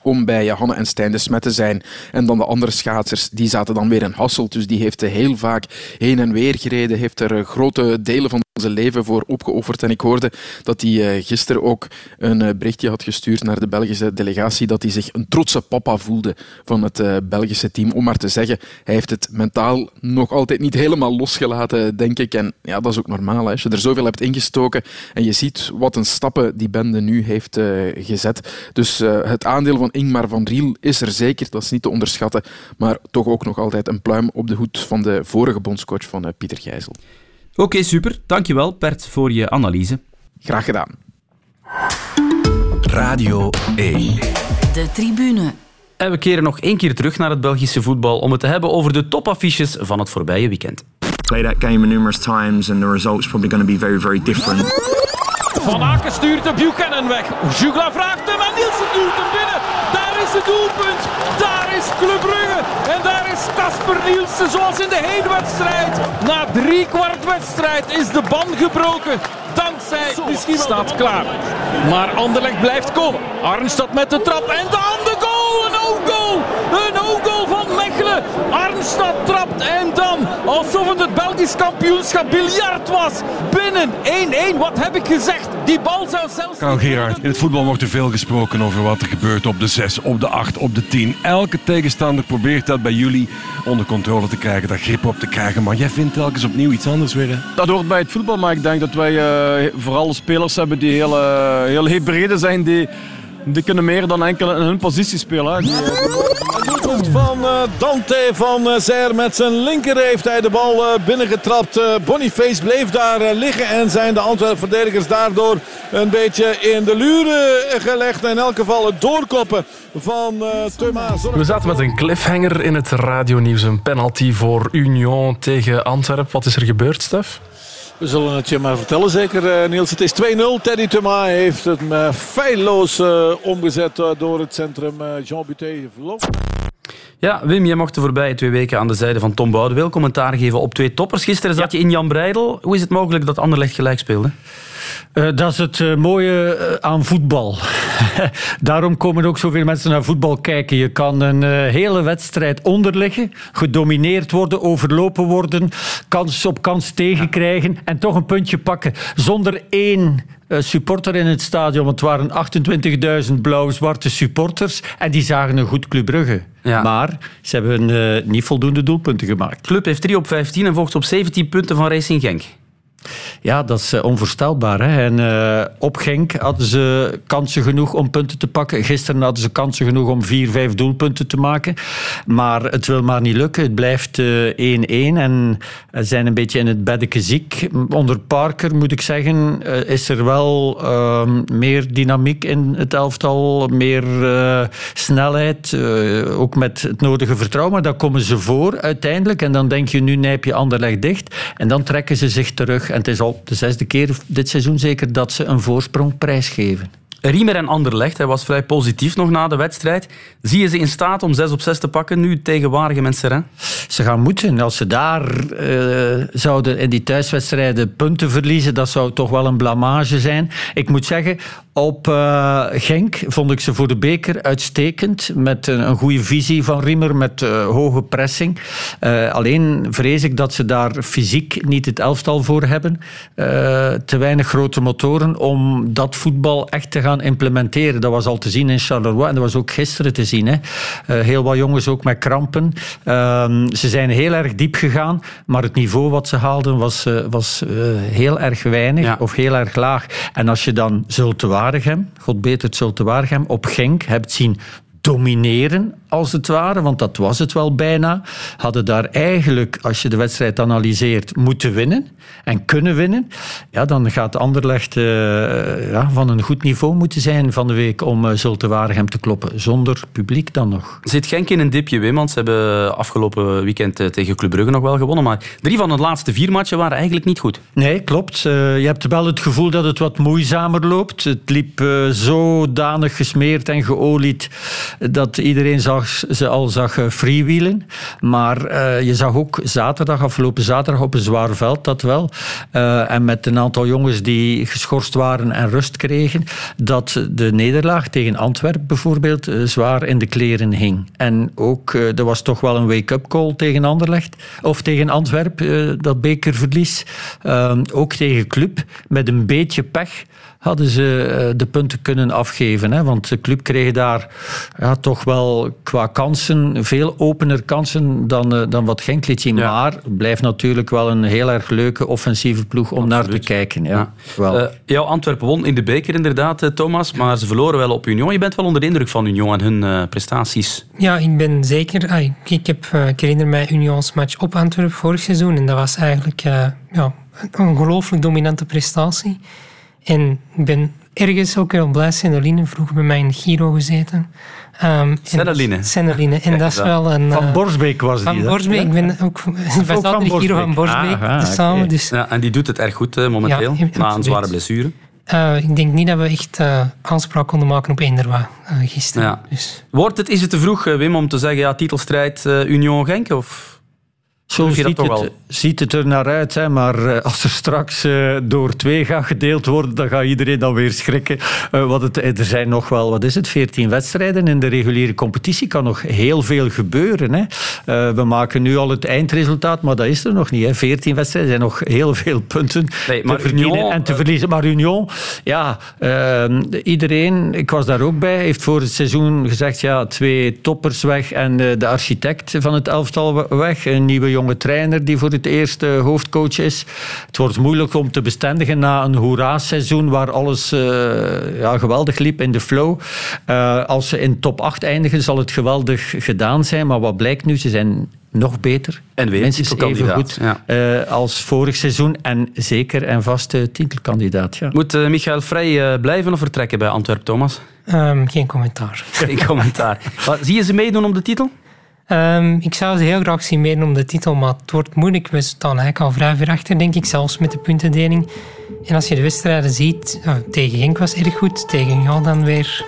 om bij Hanne en Stijn de Smet te zijn. En dan de andere schaatsers, die zaten dan weer in Hasselt. Dus die heeft heel vaak heen en weer gereden, heeft er grote delen van zijn leven voor opgeofferd. En ik hoorde dat hij gisteren ook een berichtje had gestuurd naar de Belgische delegatie dat hij zich een trotse papa voelde van het Belgische team. Om maar te zeggen, hij heeft het mentaal nog altijd niet helemaal losgelaten, denk ik. En ja, dat is ook normaal. Als je er zoveel hebt ingestoken en je ziet wat een stappen die bende nu heeft gezet. Dus het aandeel van Ingmar van Riel is er zeker, dat is niet te onderschatten. Maar toch ook nog altijd een pluim op de hoed van de vorige bondscoach van Pieter Gijzel. Oké, okay, super. Dankjewel, Bert, voor je analyse. Graag gedaan. Radio 1. De tribune. En we keren nog één keer terug naar het Belgische voetbal om het te hebben over de topaffiches van het voorbije weekend. Play that game numerous times and the results probably going to be very, very different. Van Aken stuurt de Buchanan weg. Jugla vraagt hem en Nielsen duwt hem binnen. Is het doelpunt. Daar is Club Brugge. En daar is Casper Nielsen zoals in de hele wedstrijd. Na drie kwart wedstrijd is de ban gebroken. Dankzij misschien staat klaar. Maar Anderlecht blijft komen. Arnstad met de trap en de goal. Een ooggoal. Een ooggoal van Mechelen. Arnstad trapt en dan Het Belgisch kampioenschap biljart was. Binnen 1-1. Wat heb ik gezegd? Die bal zou zelfs... Karel Gerard, in het voetbal wordt er veel gesproken over wat er gebeurt op de 6, op de 8, op de 10. Elke tegenstander probeert dat bij jullie onder controle te krijgen, daar grip op te krijgen. Maar jij vindt telkens opnieuw iets anders weer. Hè? Dat hoort bij het voetbal, maar ik denk dat wij uh, vooral spelers hebben die heel, uh, heel hybride zijn. Die, die kunnen meer dan enkel in hun positie spelen. Hè. Die, doelpunt van uh, Dante van uh, Zer. Met zijn linker heeft hij de bal uh, binnengetrapt. Boniface bleef daar liggen en zijn de Antwerp verdedigers daardoor een beetje in de luren gelegd. In elk geval het doorkoppen van Thuma. We zaten met een cliffhanger in het radionieuws. Een penalty voor Union tegen Antwerp. Wat is er gebeurd, Stef? We zullen het je maar vertellen, zeker Niels. Het is 2-0. Teddy Thuma heeft het feilloos uh, omgezet uh, door het centrum Jean Buté. Ja, Wim, jij mocht de voorbije twee weken aan de zijde van Tom Boudewil commentaar geven op twee toppers. Gisteren zat je in Jan Breidel. Hoe is het mogelijk dat Anderlecht gelijk speelde? Uh, dat is het uh, mooie uh, aan voetbal. Daarom komen ook zoveel mensen naar voetbal kijken. Je kan een hele wedstrijd onderliggen, gedomineerd worden, overlopen worden, kans op kans tegenkrijgen en toch een puntje pakken. Zonder één supporter in het stadion. Het waren 28.000 blauw-zwarte supporters en die zagen een goed Club Brugge. Ja. Maar ze hebben niet voldoende doelpunten gemaakt. De club heeft 3 op 15 en volgt op 17 punten van Racing Genk. Ja, dat is onvoorstelbaar. Hè? En uh, op Genk hadden ze kansen genoeg om punten te pakken. Gisteren hadden ze kansen genoeg om vier, vijf doelpunten te maken. Maar het wil maar niet lukken. Het blijft 1-1 uh, en zijn een beetje in het beddeke ziek. Onder Parker, moet ik zeggen, is er wel ehm, meer dynamiek in het elftal. Meer snelheid. ook met het nodige vertrouwen. Maar daar komen ze voor uiteindelijk. En dan denk je, nu nijp je Anderlecht dicht. En dan trekken ze zich terug. En het is al de zesde keer dit seizoen zeker dat ze een voorsprong prijsgeven. Riemer en Anderlecht, hij was vrij positief nog na de wedstrijd. Zie je ze in staat om 6 op 6 te pakken nu tegen Waregem en Serrain? Ze gaan moeten. Als ze daar uh, zouden in die thuiswedstrijden punten verliezen, dat zou toch wel een blamage zijn. Ik moet zeggen, op uh, Genk vond ik ze voor de beker uitstekend. Met een, een goede visie van Riemer, met uh, hoge pressing. alleen vrees ik dat ze daar fysiek niet het elftal voor hebben. te weinig grote motoren om dat voetbal echt te gaan implementeren. Dat was al te zien in Charleroi en dat was ook gisteren te zien. Hè. Heel wat jongens ook met krampen. Uh, ze zijn heel erg diep gegaan, maar het niveau wat ze haalden was, was heel erg weinig ja. of heel erg laag. En als je dan Zulte God beter het Zulte Waregem, op Genk. Hebt zien domineren, als het ware, want dat was het wel bijna, hadden daar eigenlijk, als je de wedstrijd analyseert, moeten winnen en kunnen winnen. Ja, dan gaat Anderlecht uh, ja, van een goed niveau moeten zijn van de week om uh, Zulte Waregem te kloppen. Zonder publiek dan nog. Zit Genk in een dipje, Wim? Want ze hebben afgelopen weekend uh, tegen Club Brugge nog wel gewonnen. Maar drie van de laatste vier matchen waren eigenlijk niet goed. Nee, klopt. je hebt wel het gevoel dat het wat moeizamer loopt. Het liep zodanig gesmeerd en geolied dat iedereen zag ze al zag freewheelen. Maar uh, je zag ook zaterdag, afgelopen zaterdag op een zwaar veld, dat wel. Uh, en met een aantal jongens die geschorst waren en rust kregen, dat de nederlaag tegen Antwerpen bijvoorbeeld zwaar in de kleren hing. En ook, er was toch wel een wake-up call tegen Anderlecht, of tegen Antwerpen, dat bekerverlies. ook tegen Club, met een beetje pech hadden ze de punten kunnen afgeven. Hè? Want de club kreeg daar ja, toch wel qua kansen, veel opener kansen dan, uh, dan wat Genk liet zien. Ja. Maar blijft natuurlijk wel een heel erg leuke offensieve ploeg om Absoluut. naar te kijken. Ja, ja. Wel. Uh, jouw Antwerpen won in de beker inderdaad, Thomas, maar ze verloren wel op Union. Je bent wel onder de indruk van Union en hun prestaties. Ja, ik ben zeker... Ah, ik, heb, ik herinner mij Unions match op Antwerpen vorig seizoen en dat was eigenlijk ja, een ongelooflijk dominante prestatie. En ik ben ergens ook heel blij. Sendeline vroeg bij mij in Giro gezeten. Um. En dat is wel een... Van Borsbeek was die. Van Borsbeek. Ik ben ook... Zaten de Giro van Borsbeek ah, dus samen. Okay. Dus. Ja, en die doet het erg goed uh, momenteel, ja, na een zware blessure. Uh, ik denk niet dat we echt uh, aanspraak konden maken op Eenderwa uh, gisteren. Ja. Dus. Wordt het, is het te vroeg, Wim, om te zeggen ja, titelstrijd Union Genk? Of zo ziet, het, ziet het er naar uit. Hè, maar eh, als er straks uh, door twee gaat gedeeld worden, dan gaat iedereen dan weer schrikken. Uh, wat het, er zijn nog wel, wat is het, 14 wedstrijden. In de reguliere competitie kan nog heel veel gebeuren. Hè. we maken nu al het eindresultaat, maar dat is er nog niet. Hè. 14 wedstrijden zijn nog heel veel punten nee, maar te verdienen Union, en te verliezen. Maar Union, ja, iedereen, ik was daar ook bij, heeft voor het seizoen gezegd, ja, twee toppers weg en de architect van het elftal weg. Een nieuwe jonge trainer die voor het eerste hoofdcoach is. Het wordt moeilijk om te bestendigen na een hoera-seizoen waar alles uh, ja, geweldig liep in de flow. Uh, als ze in top 8 eindigen, zal het geweldig gedaan zijn. Maar wat blijkt nu? Ze zijn nog beter. En weer even goed ja. uh, als vorig seizoen. En zeker en vaste titelkandidaat. Ja. Moet uh, Michael Vrij blijven of vertrekken bij Antwerpen, Thomas? Um, geen commentaar. Geen commentaar. zie je ze meedoen om de titel? Um, ik zou ze heel graag zien meedoen om de titel, maar het wordt moeilijk. We staan eigenlijk al vrij ver achter, denk ik, zelfs met de puntendeling. En als je de wedstrijden ziet, uh, tegen Genk was erg goed, tegen jou dan weer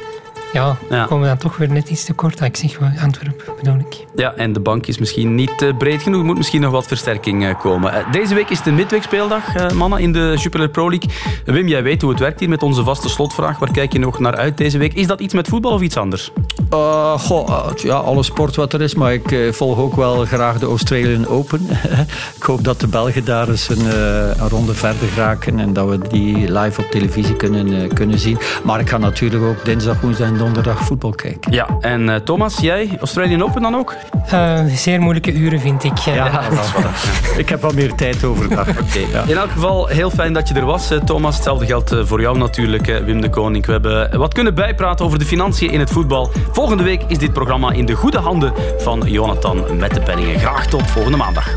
ja, ja. komen we dan toch weer net iets te kort. Ik zeg Antwerpen bedoel ik. Ja, en de bank is misschien niet uh, breed genoeg. Er moet misschien nog wat versterking uh, komen. Uh, deze week is de midweekspeeldag, mannen, in de Jupiler Pro League. Wim, jij weet hoe het werkt hier met onze vaste slotvraag. Waar kijk je nog naar uit deze week? Is dat iets met voetbal of iets anders? goh, ja, alle sport wat er is. Maar ik volg ook wel graag de Australian Open. ik hoop dat de Belgen daar eens een, een, ronde verder raken. En dat we die live op televisie kunnen, kunnen zien. Maar ik ga natuurlijk ook dinsdag, woensdag donderdag voetbal kijken. Ja, en uh, Thomas, jij Australian Open dan ook? Uh, zeer moeilijke uren vind ik. Ja, ja ik heb wat meer tijd overdag. Okay. Ja. In elk geval heel fijn dat je er was, Thomas. Hetzelfde geldt eh, voor jou natuurlijk, Wim de Koning. We hebben wat kunnen bijpraten over de financiën in het voetbal. Volgende week is dit programma in de goede handen van Jonathan met de penningen. Graag tot volgende maandag.